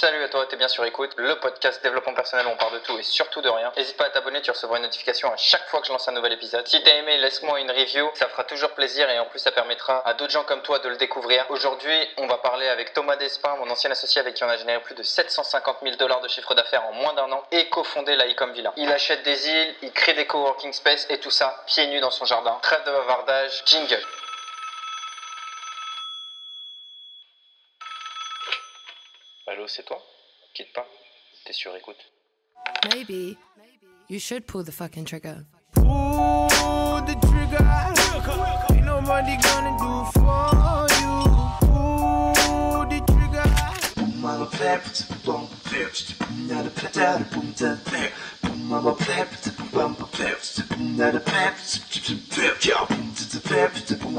Salut à toi, t'es bien sur écoute, le podcast développement personnel où on parle de tout et surtout de rien. N'hésite pas à t'abonner, tu recevras une notification à chaque fois que je lance un nouvel épisode. Si t'as aimé, laisse-moi une review, ça fera toujours plaisir et en plus ça permettra à d'autres gens comme toi de le découvrir. Aujourd'hui, on va parler avec Thomas Despin, mon ancien associé avec qui on a généré plus de 750 000 dollars de chiffre d'affaires en moins d'un an et cofondé la Ecom Villa. Il achète des îles, il crée des coworking space et tout ça pieds nus dans son jardin. Trêve de bavardage, jingle. Allô, c'est toi? Quitte pas, t'es sur écoute. Maybe you should pull the fucking trigger. Pull the trigger. Ain't nobody gonna do for you. Pull the trigger. Mama not a pedal, boom. Mama not a yeah, boom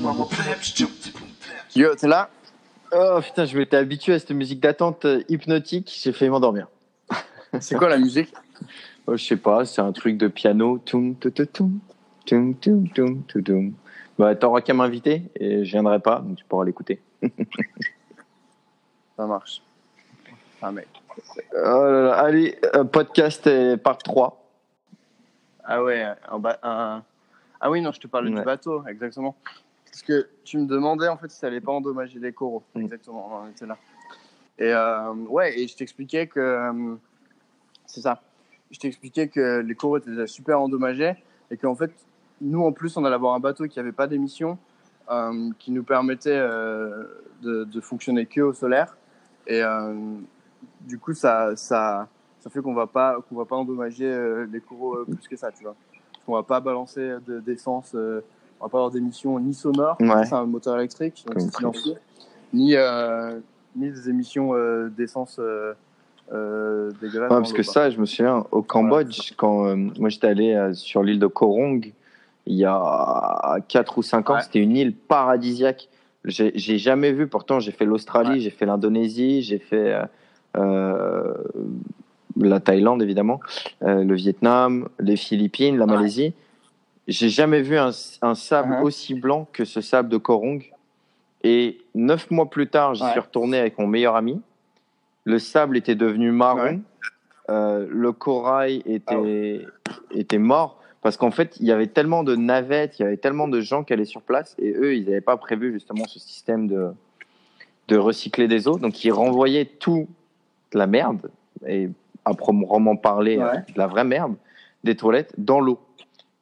mama Yo, t'es là? Oh putain, je m'étais habitué à cette musique d'attente euh, hypnotique, j'ai failli m'endormir. C'est quoi la musique? Oh, je sais pas, c'est un truc de piano. Toum, tou, tou, toum, toum, toum, toum, tou, toum. Bah, t'auras qu'à m'inviter et je viendrai pas, donc tu pourras l'écouter. Ça marche. Ah mec. Oh là là, allez, euh, podcast et part 3. Ah ouais, un ba- un- Ah oui, non, je te Ouais. du bateau, exactement. Parce que tu me demandais en fait si ça allait pas endommager les coraux. Mm. Exactement, on en était là. Et euh, ouais, et je t'expliquais que. euh, c'est ça. Je t'expliquais que les coraux étaient déjà super endommagés et qu'en fait, nous en plus, on allait avoir un bateau qui avait pas d'émissions, euh, qui nous permettait de, de fonctionner que au solaire. Et du coup, ça, ça, ça fait qu'on va pas qu'on va pas endommager les coraux plus que ça, tu vois. On va pas balancer de- d'essence, on va pas avoir d'émissions ni sonores, Ouais. c'est un moteur électrique, donc Comme c'est silencieux, ni euh, ni des émissions euh, d'essence euh, euh. Ouais, parce que ça, je me souviens, au Cambodge, quand euh, moi j'étais allé sur l'île de Korong, il y a 4 ou 5 ans, Ouais. c'était une île paradisiaque. J'ai jamais vu, pourtant j'ai fait l'Australie, j'ai fait l'Indonésie, j'ai fait la Thaïlande évidemment, le Vietnam, les Philippines, la. Malaisie. J'ai jamais vu un, un sable Mhm. aussi blanc que ce sable de Korong. Et neuf mois plus tard, j'y Ouais. suis retourné avec mon meilleur ami. Le sable était devenu marron. Ouais. Euh, le corail était, Ah était mort parce qu'en fait, il y avait tellement de navettes, il y avait tellement de gens qui allaient sur place et eux, ils n'avaient pas prévu justement ce système de, de recycler des eaux. Donc, ils renvoyaient tout la merde, et à proprement parler, de la vraie merde, des toilettes dans l'eau.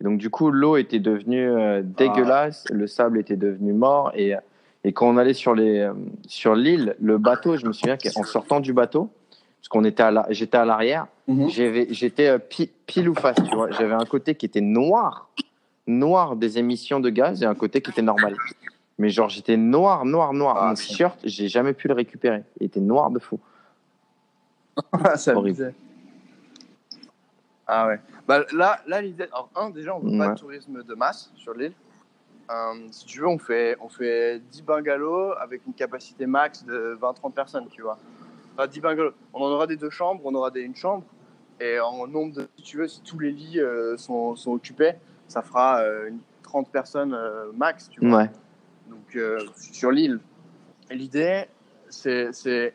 Et Donc, du coup, l'eau était devenue euh, dégueulasse, le sable était devenu mort et, et quand on allait sur les euh, sur l'île, le bateau, je me souviens qu'en sortant du bateau, parce qu'on était à la- j'étais à l'arrière, j'avais- j'étais euh, pi- pile ou face, tu vois. J'avais un côté qui était noir, noir des émissions de gaz et un côté qui était normal. Mais genre, j'étais noir, noir, noir. Ah, Mon t-shirt, j'ai jamais pu le récupérer. Il était noir de fou. ça Horrible. Ah ouais. Bah, là, là l'idée. Alors, un, déjà, on veut pas de tourisme de masse sur l'île. Euh, si tu veux, on fait, on fait 10 bungalows avec une capacité max de 20-30 personnes, tu vois. Enfin, 10 bungalows. On en aura des deux chambres, on aura des, une chambre. Et en nombre de. Si tu veux, si tous les lits euh, sont, sont occupés, ça fera euh, une 30 personnes euh, max, tu vois Ouais. donc sur l'île. Et L'idée, c'est c'est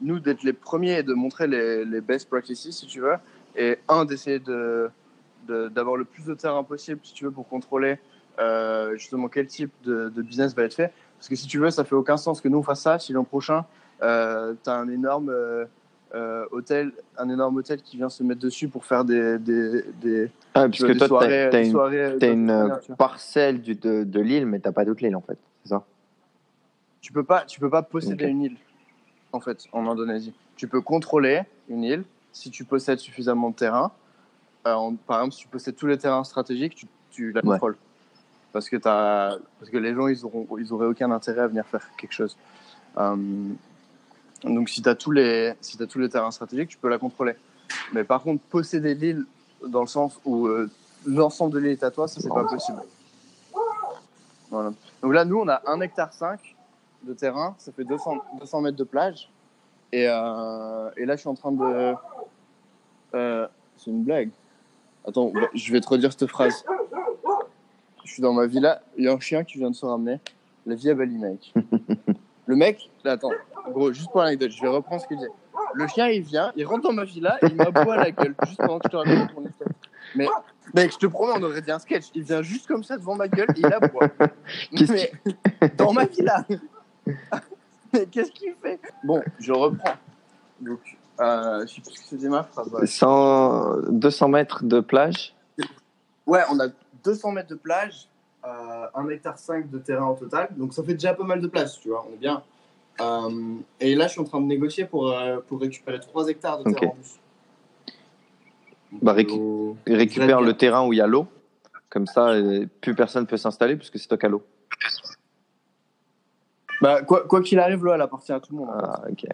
nous d'être les premiers et de montrer les, les best practices, si tu veux, et un, d'essayer de d'avoir le plus de terrain possible, si tu veux, pour contrôler euh, justement quel type de, de business va être fait. Parce que si tu veux, ça fait aucun sens que nous on fasse ça. Si l'an prochain, euh, tu as un énorme euh, euh, hôtel, un énorme hôtel qui vient se mettre dessus pour faire des, des, des, Ah, tu parce vois, que des toi, soirées, t'as t'as des une, soirées, tu parcelle du, de, de l'île, mais t'as pas toute l'île en fait. C'est ça. Tu peux pas tu peux pas posséder une île en fait en Indonésie. Tu peux contrôler une île si tu possèdes suffisamment de terrain Euh, en- par exemple si tu possèdes tous les terrains stratégiques tu, tu la Ouais. contrôles parce que t'as parce que les gens ils auront ils auraient aucun intérêt à venir faire quelque chose Euh, donc si tu as tous les si t'as tous les terrains stratégiques tu peux la contrôler mais par contre posséder l'île dans le sens où euh, l'ensemble de l'île est à toi ça c'est pas possible voilà. Donc là, nous, on a 1 hectare 5 de terrain, ça fait 200, 200 mètres de plage. Et, et là, je suis en train de. Euh, c'est une blague. Attends, bah, je vais te redire cette phrase. Je suis dans ma villa, il y a un chien qui vient de se ramener. La vie à Bali, mec. Le mec, là, attends, gros, juste pour l'anecdote, je vais reprendre ce qu'il disait. Le chien, il vient, il rentre dans ma villa et il m'aboie à la gueule, juste pendant que je te raconte mon histoire. Mais, mec, je te promets, on aurait dit un sketch. Il vient juste comme ça devant ma gueule et il aboie. Qu'est-ce Mais, dans ma villa. Mais qu'est-ce qu'il fait? Bon, je reprends. Donc, euh, je sais plus ce que c'était ma phrase. voilà. 100, 200 mètres de plage. Ouais, on a 200 mètres de plage, euh, 1 hectare 5 de terrain au total. Donc ça fait déjà pas mal de place, tu vois, on est bien. Euh, et là, je suis en train de négocier pour, euh, pour récupérer 3 hectares de terrain en plus. Bah, récu- Euh, récupère le terrain où il y a l'eau. Comme ça, plus personne peut s'installer puisque c'est toi qui l'eau. Bah, quoi qu'il arrive, l'eau, elle appartient à tout le monde. en fait. Ah, ok.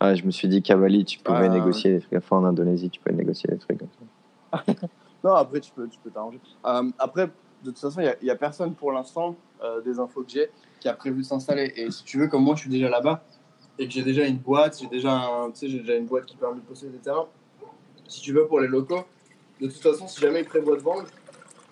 Ah, je me suis dit, Cavalli, tu pouvais Ah. négocier des trucs. Enfin, en Indonésie, tu peux négocier des trucs comme ça. Non, après, tu peux tu peux t'arranger. Euh, après, de toute façon, il n'y a, personne pour l'instant, euh, des infos que j'ai, qui a prévu de s'installer. Et si tu veux, comme moi, je suis déjà là-bas et que j'ai déjà une boîte, j'ai déjà, un- déjà une boîte qui permet de posséder des terrains. Si tu veux, pour les locaux, de toute façon, si jamais ils prévoient de vendre,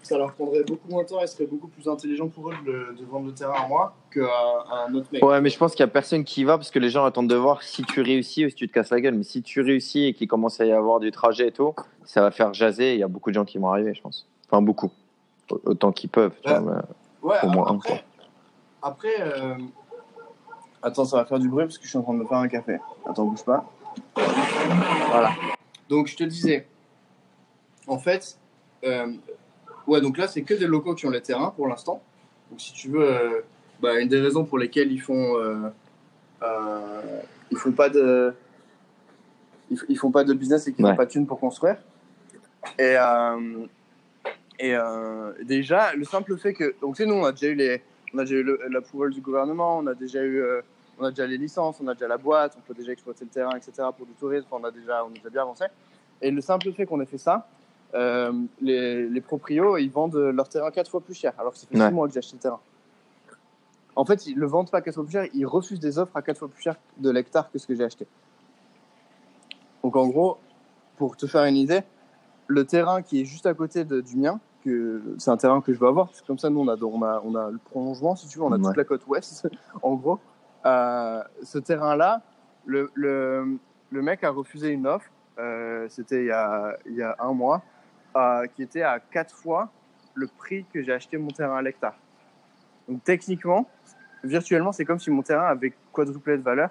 ça leur prendrait beaucoup moins de temps et serait beaucoup plus intelligent pour eux de, de vendre le terrain à moi qu'à à un autre mec. Ouais, mais je pense qu'il y a personne qui y va parce que les gens attendent de voir si tu réussis ou si tu te casses la gueule. Mais si tu réussis et qu'il commence à y avoir du trajet et tout, ça va faire jaser. Il y a beaucoup de gens qui vont arriver, je pense. Enfin, beaucoup. Autant qu'ils peuvent. tu Ouais. vois, Ouais, Au moins un, après, après euh, attends, ça va faire du bruit parce que je suis en train de me faire un café. Attends, bouge pas. Voilà. Donc, je te disais, en fait, euh, ouais, donc là, c'est que des locaux qui ont les terrains pour l'instant. Donc, si tu veux, euh, bah, une des raisons pour lesquelles ils font, euh, euh, ils font pas de, ils, font pas de business et qu'ils Ouais. font pas de thunes pour construire. Et, et déjà, le simple fait que, donc tu sais, nous, on a déjà eu les, on a déjà eu l'approval du gouvernement, on a déjà eu, on a déjà les licences, on a déjà la boîte, on peut déjà exploiter le terrain, etc. pour du tourisme. Enfin, on a déjà, on a déjà bien avancé. Et le simple fait qu'on ait fait ça, euh, les, les proprios, ils vendent leur terrain quatre fois plus cher, alors que ça fait Ouais. six mois que j'ai acheté le terrain. En fait, ils le vendent pas quatre fois plus cher, ils refusent des offres à quatre fois plus cher de l'hectare que ce que j'ai acheté. Donc en gros, pour te faire une idée, le terrain qui est juste à côté de- du mien, que c'est un terrain que je veux avoir, c'est comme ça nous on a, on a, on a le prolongement si tu veux, on a Ouais. toute la côte ouest en gros. Euh, ce terrain-là, le, le, le mec a refusé une offre, euh, c'était il, il y a un mois, euh, qui était à quatre fois le prix que j'ai acheté mon terrain à l'hectare. Donc techniquement, virtuellement, c'est comme si mon terrain avait quadruplé de valeur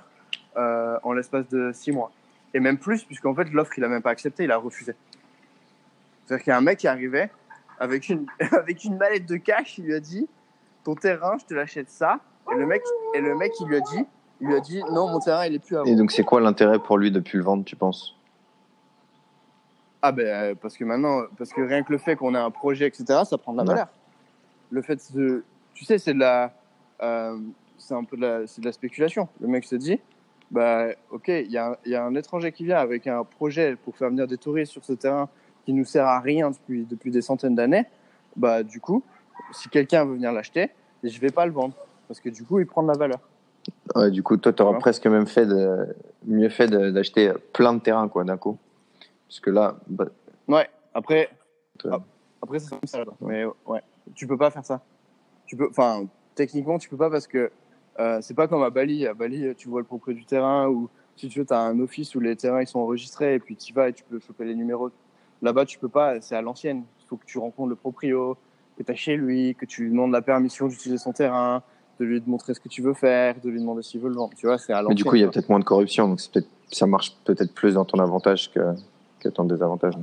euh, en l'espace de six mois. Et même plus, puisqu'en fait, l'offre, il a même pas accepté, il a refusé. C'est-à-dire qu'il y a un mec qui arrivait avec une, avec une mallette de cash, il lui a dit Ton terrain, je te l'achète ça. Et le, mec, et le mec, il lui a dit il lui a dit Non, mon terrain, il est plus à Et donc, c'est quoi l'intérêt pour lui de plus le vendre, tu penses? Ah, ben, euh, parce que maintenant, parce que rien que le fait qu'on ait un projet, etc., ça prend de la Ouais. valeur. Le fait de. Tu sais, c'est de la. euh, c'est un peu de la, c'est de la spéculation. Le mec se dit bah, ok, il y, a y a un étranger qui vient avec un projet pour faire venir des touristes sur ce terrain qui nous sert à rien depuis, depuis des centaines d'années. Bah, du coup, si quelqu'un veut venir l'acheter, je vais pas le vendre parce que du coup, il prend de la valeur. Ouais, du coup, toi, tu auras Ouais. presque même fait de, mieux fait d'acheter plein de terrains, quoi, d'un coup. Parce que là, bah, Ouais. Après, ah, après c'est comme ça. Mais ouais, tu peux pas faire ça. Tu peux, enfin, techniquement, tu peux pas parce que euh, c'est pas comme à Bali. À Bali, tu vois le propriétaire du terrain ou si tu veux, tu as un office où les terrains ils sont enregistrés et puis tu vas et tu peux choper les numéros. Là-bas, tu peux pas. C'est à l'ancienne. Il faut que tu rencontres le proprio, que tu chez lui, que tu lui demandes la permission d'utiliser son terrain, de lui montrer ce que tu veux faire, de lui demander s'il veut le vendre. Tu vois, c'est à l'ancienne. mais du coup, il y a peut-être moins de corruption, donc c'est peut-être, ça marche peut-être plus dans ton avantage que, que ton désavantage.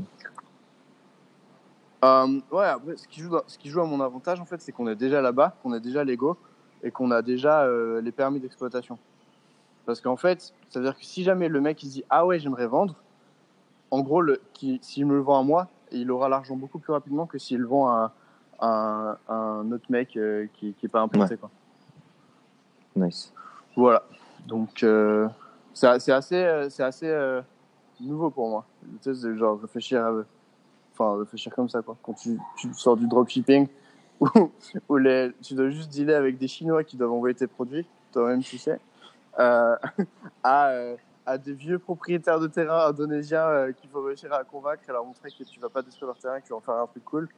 Euh, ouais, après, ce qui, joue dans- ce qui joue à mon avantage, en fait, c'est qu'on est déjà là-bas, qu'on est déjà légaux et qu'on a déjà euh, les permis d'exploitation. Parce qu'en fait, ça veut dire que si jamais le mec il dit Ah ouais, j'aimerais vendre, en gros, le, qui, s'il me le vend à moi, il aura l'argent beaucoup plus rapidement que s'il le vend à, à un- un autre mec euh, qui n'est pas implanté. Quoi. Nice. Voilà. Donc, c'est assez, c'est assez nouveau pour moi. Tu sais, c'est genre réfléchir, à- enfin réfléchir comme ça quoi. Quand tu, tu sors du dropshipping où, où les, tu dois juste dealer avec des Chinois qui doivent envoyer tes produits, toi-même tu sais, euh, à, euh, à des vieux propriétaires de terrain indonésiens euh, qu'il faut réussir à convaincre et leur montrer que tu vas pas détruire leur terrain, que tu vas en faire un truc cool.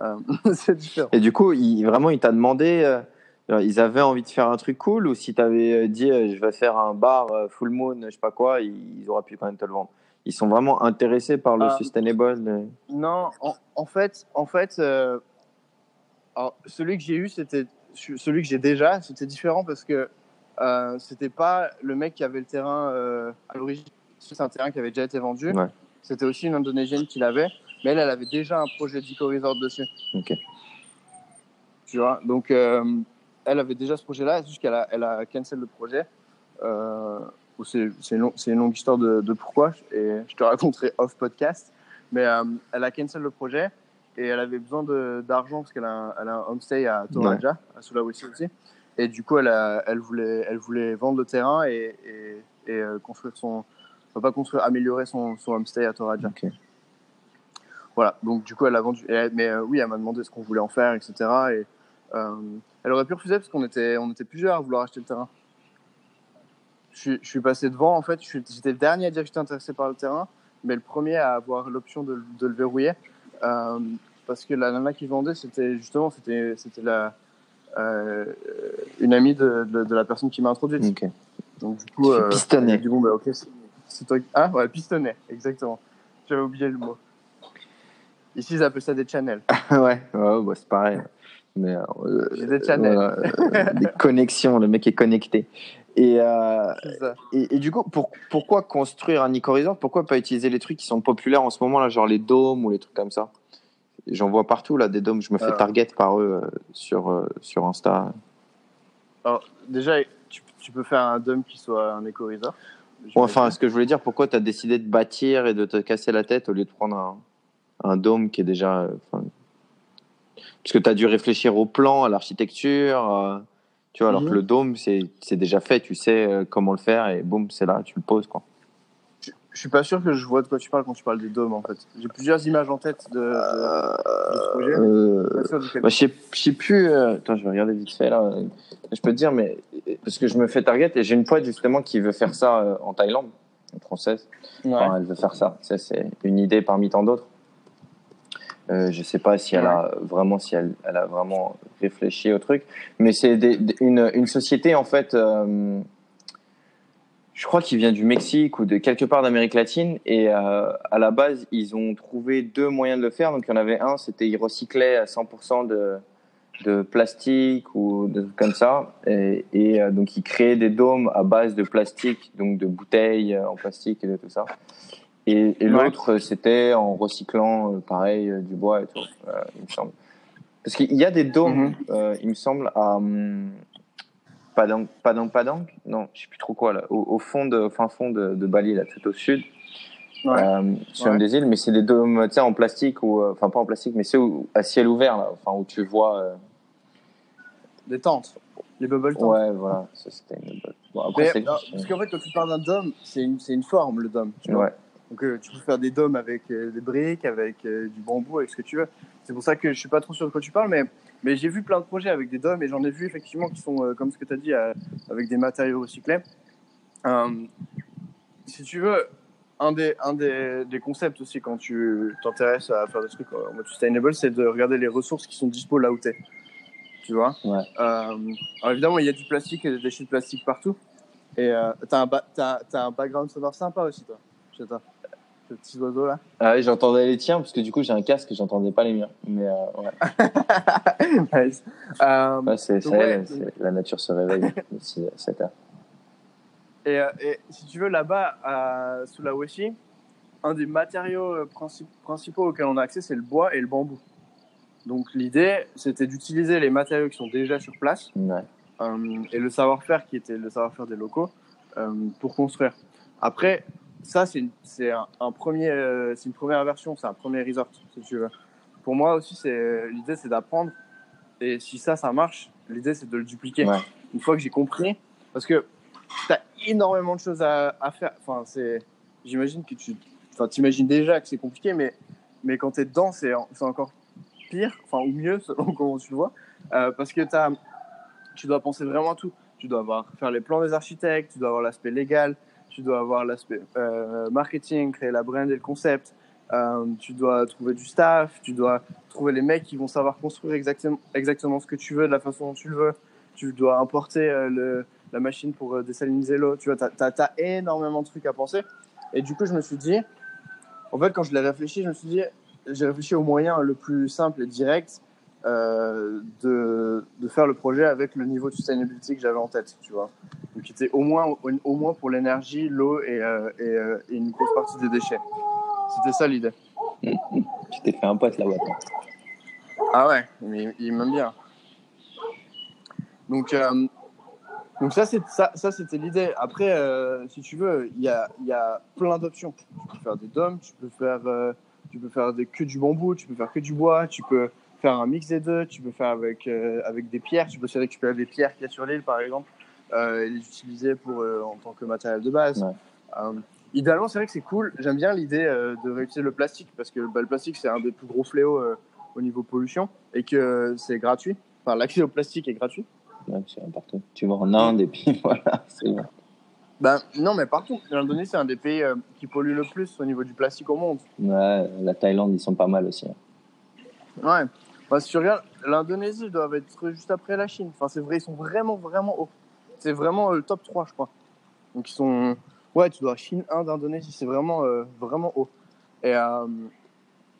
Euh, c'est différent. Et du coup, il, vraiment, il t'a demandé, euh, Ils avaient envie de faire un truc cool ou si tu avais dit euh, je vais faire un bar euh, full moon, je sais pas quoi, ils, auraient pu quand même te le vendre. Ils sont vraiment intéressés par le sustainable. euh. Non, en, en fait, en fait euh, alors, celui que j'ai eu, c'était celui que j'ai déjà, c'était différent parce que euh, c'était pas le mec qui avait le terrain euh, à l'origine. C'est un terrain qui avait déjà été vendu. Ouais. C'était aussi une Indonésienne qui l'avait, mais elle, elle avait déjà un projet d'Eco Resort dessus. Ok. Tu vois, donc euh, elle avait déjà ce projet-là, c'est juste qu'elle a, elle a cancel le projet. Euh, c'est c'est une, une longue histoire de, de pourquoi, et je te raconterai off podcast. Mais euh, elle a cancel le projet et elle avait besoin de- d'argent parce qu'elle a, a un homestay à Toraja, à Sulawesi aussi. Et du coup, elle, a- elle, voulait, elle voulait vendre le terrain et, et, et, euh, construire son. Enfin, pas construire, améliorer son, son homestay à Toraja. Voilà, donc du coup, elle a vendu. elle- mais euh, oui, elle m'a demandé ce qu'on voulait en faire, etc. Et elle aurait pu refuser parce qu'on était, on était plusieurs à vouloir acheter le terrain. Je suis, je suis passé devant, en fait. J'étais le dernier à dire que j'étais intéressé par le terrain, mais le premier à avoir l'option de, de le verrouiller. Euh, parce que la nana qui vendait, c'était justement c'était c'était la, euh, une amie de, de, de la personne qui m'a introduite. Ok. Donc du coup, euh, pistonner. j'ai dit, bon, bah, ok, c'est- toi. Ah, ouais, pistonner, exactement. J'avais oublié le mot. Ici, ils appellent ça des channels. ouais, ouais, bah, c'est pareil. Mais euh, des channels. voilà, euh, des connexions, le mec est connecté. Et, euh, et, et du coup, pour, pourquoi construire un Eco Resort Pourquoi pas utiliser les trucs qui sont populaires en ce moment, là, genre les dômes ou les trucs comme ça? J'en vois partout, là, des dômes. Je me fais Euh. target par eux euh, sur, euh, sur Insta. Alors, déjà, tu, tu peux faire un dôme qui soit un éco-resort. Bon, enfin, ce que je voulais dire, pourquoi tu as décidé de bâtir et de te casser la tête au lieu de prendre un, un dôme qui est déjà. euh, enfin, Parce que tu as dû réfléchir au plan, à l'architecture. euh, tu vois, alors Mhm. que le dôme, c'est déjà fait, tu sais euh, comment le faire et boum, c'est là, tu le poses. Quoi. Je suis pas sûr que je vois de quoi tu parles quand tu parles des dômes, en fait. J'ai plusieurs images en tête de, de, ce projet. Euh, bah, je sais je sais plus. euh, Attends, je vais regarder vite fait là. Je peux te dire, mais parce que je me fais target et j'ai une pote justement qui veut faire ça euh, en Thaïlande, une française. Ouais. Enfin, elle veut faire. Ça, c'est une idée parmi tant d'autres. Euh, je sais pas si elle a vraiment, si elle, elle a vraiment réfléchi au truc, mais c'est une, une société en fait. euh, je crois qu'il vient du Mexique ou de quelque part d'Amérique latine et euh, à la base ils ont trouvé deux moyens de le faire. Donc il y en avait un, c'était ils recyclaient à 100% de de plastique ou de trucs comme ça et, et, euh, donc ils créaient des dômes à base de plastique donc de bouteilles en plastique et de tout ça et, et Ouais. l'autre c'était en recyclant euh, pareil euh, du bois et tout euh, il me semble parce qu'il y a des dômes Mhm. euh, il me semble à hum, Padang Padang Padang non je sais plus trop quoi là au, au fond de fin fond de, de Bali là tout au sud Ouais. euh, sur Ouais. une des îles mais c'est des dômes tu sais en plastique ou enfin pas en plastique mais c'est à ciel ouvert là enfin où tu vois euh, Des tentes. Les bubble tentes. Ouais, voilà, ça c'était une. Bon, après, Mais, alors, parce qu'en fait, quand tu parles d'un dôme, c'est une, une forme, le dôme. tu vois. Donc, euh, tu peux faire des dômes avec euh, des briques, avec euh, du bambou, avec ce que tu veux. C'est pour ça que je suis pas trop sûr de quoi tu parles, mais, mais j'ai vu plein de projets avec des dômes et j'en ai vu effectivement qui sont, comme ce que tu as dit, avec des matériaux recyclés. Si tu veux, un des, un des, des concepts aussi quand tu t'intéresses à faire des trucs en mode sustainable, c'est de regarder les ressources qui sont dispo là où tu es. Tu vois? Ouais. Alors évidemment, il y a du plastique et des déchets de plastique partout. Et t'as un, ba- t'as- t'as un background sonore sympa aussi, toi. Je sais pas. Ce petit oiseau là. Ah ouais, j'entendais les tiens parce que du coup j'ai un casque et j'entendais pas les miens. Mais euh, ouais, nice. Euh, Ouais, c'est, ouais. la nature se réveille d'ici 7 heures. et, euh, et si tu veux, là-bas, à Sulawesi, un des matériaux euh, princi- principaux auxquels on a accès, c'est le bois et le bambou. Donc l'idée, c'était d'utiliser les matériaux qui sont déjà sur place Ouais. euh, et le savoir-faire qui était le savoir-faire des locaux euh, pour construire. Après, ça c'est une, un, un premier, euh, c'est une première version, c'est un premier resort si tu veux. Pour moi aussi, c'est l'idée, c'est d'apprendre et si ça, ça marche, l'idée c'est de le dupliquer. Ouais. Une fois que j'ai compris, parce que tu as énormément de choses à, à faire. Enfin, c'est, j'imagine que tu, enfin, t'imagines déjà que c'est compliqué, mais mais quand tu es dedans, c'est en- c'est encore pire, enfin ou mieux selon comment tu le vois, euh, parce que t'as tu dois penser vraiment à tout. Tu dois avoir, faire les plans des architectes, tu dois avoir l'aspect légal, tu dois avoir l'aspect euh, marketing, créer la brand et le concept. Euh, tu dois trouver du staff, tu dois trouver les mecs qui vont savoir construire exactement, exactement ce que tu veux, de la façon dont tu le veux. tu dois importer euh, le, la machine pour désaliniser l'eau. Tu vois, tu as, énormément de trucs à penser. Et du coup, je me suis dit, en fait, quand je l'ai réfléchi, je me suis dit, j'ai réfléchi au moyen le plus simple et direct euh, de, de, faire le projet avec le niveau de sustainability que j'avais en tête, tu vois. Donc, qui était au moins, au, moins pour l'énergie, l'eau et, euh, et, euh, et, une grosse partie des déchets. C'était ça l'idée. tu t'es fait un pote là-bas. Ah ouais, mais il m'aime bien. Donc, donc ça, c'est, ça, ça c'était l'idée. Après, si tu veux, il y a, y a plein d'options. Tu peux faire des dômes, tu peux faire, tu peux faire des, que du bambou, tu peux faire que du bois, tu peux faire un mix des deux, tu peux faire avec, euh, avec des pierres, tu peux aussi récupérer des pierres qu'il y a sur l'île, par exemple, euh, et les utiliser pour, euh, en tant que matériel de base. Ouais. idéalement, c'est vrai que c'est cool. J'aime bien l'idée de réutiliser le plastique parce que bah, le plastique, c'est un des plus gros fléaux au niveau pollution et que c'est gratuit. Enfin, l'accès au plastique est gratuit. Ouais, c'est partout. Tu vas en Inde et puis voilà, c'est bon. Ben, non, mais partout. L'Indonésie, c'est un des pays qui pollue le plus au niveau du plastique au monde. Ouais, la Thaïlande, ils sont pas mal aussi. hein. Ouais. Bah, si tu regardes, l'Indonésie doit être juste après la Chine. Enfin, c'est vrai, ils sont vraiment, vraiment hauts. C'est vraiment euh, le top 3, je crois. Donc, ils sont. Ouais, tu dois Chine, Inde, Indonésie. C'est vraiment, euh, vraiment haut. Et euh,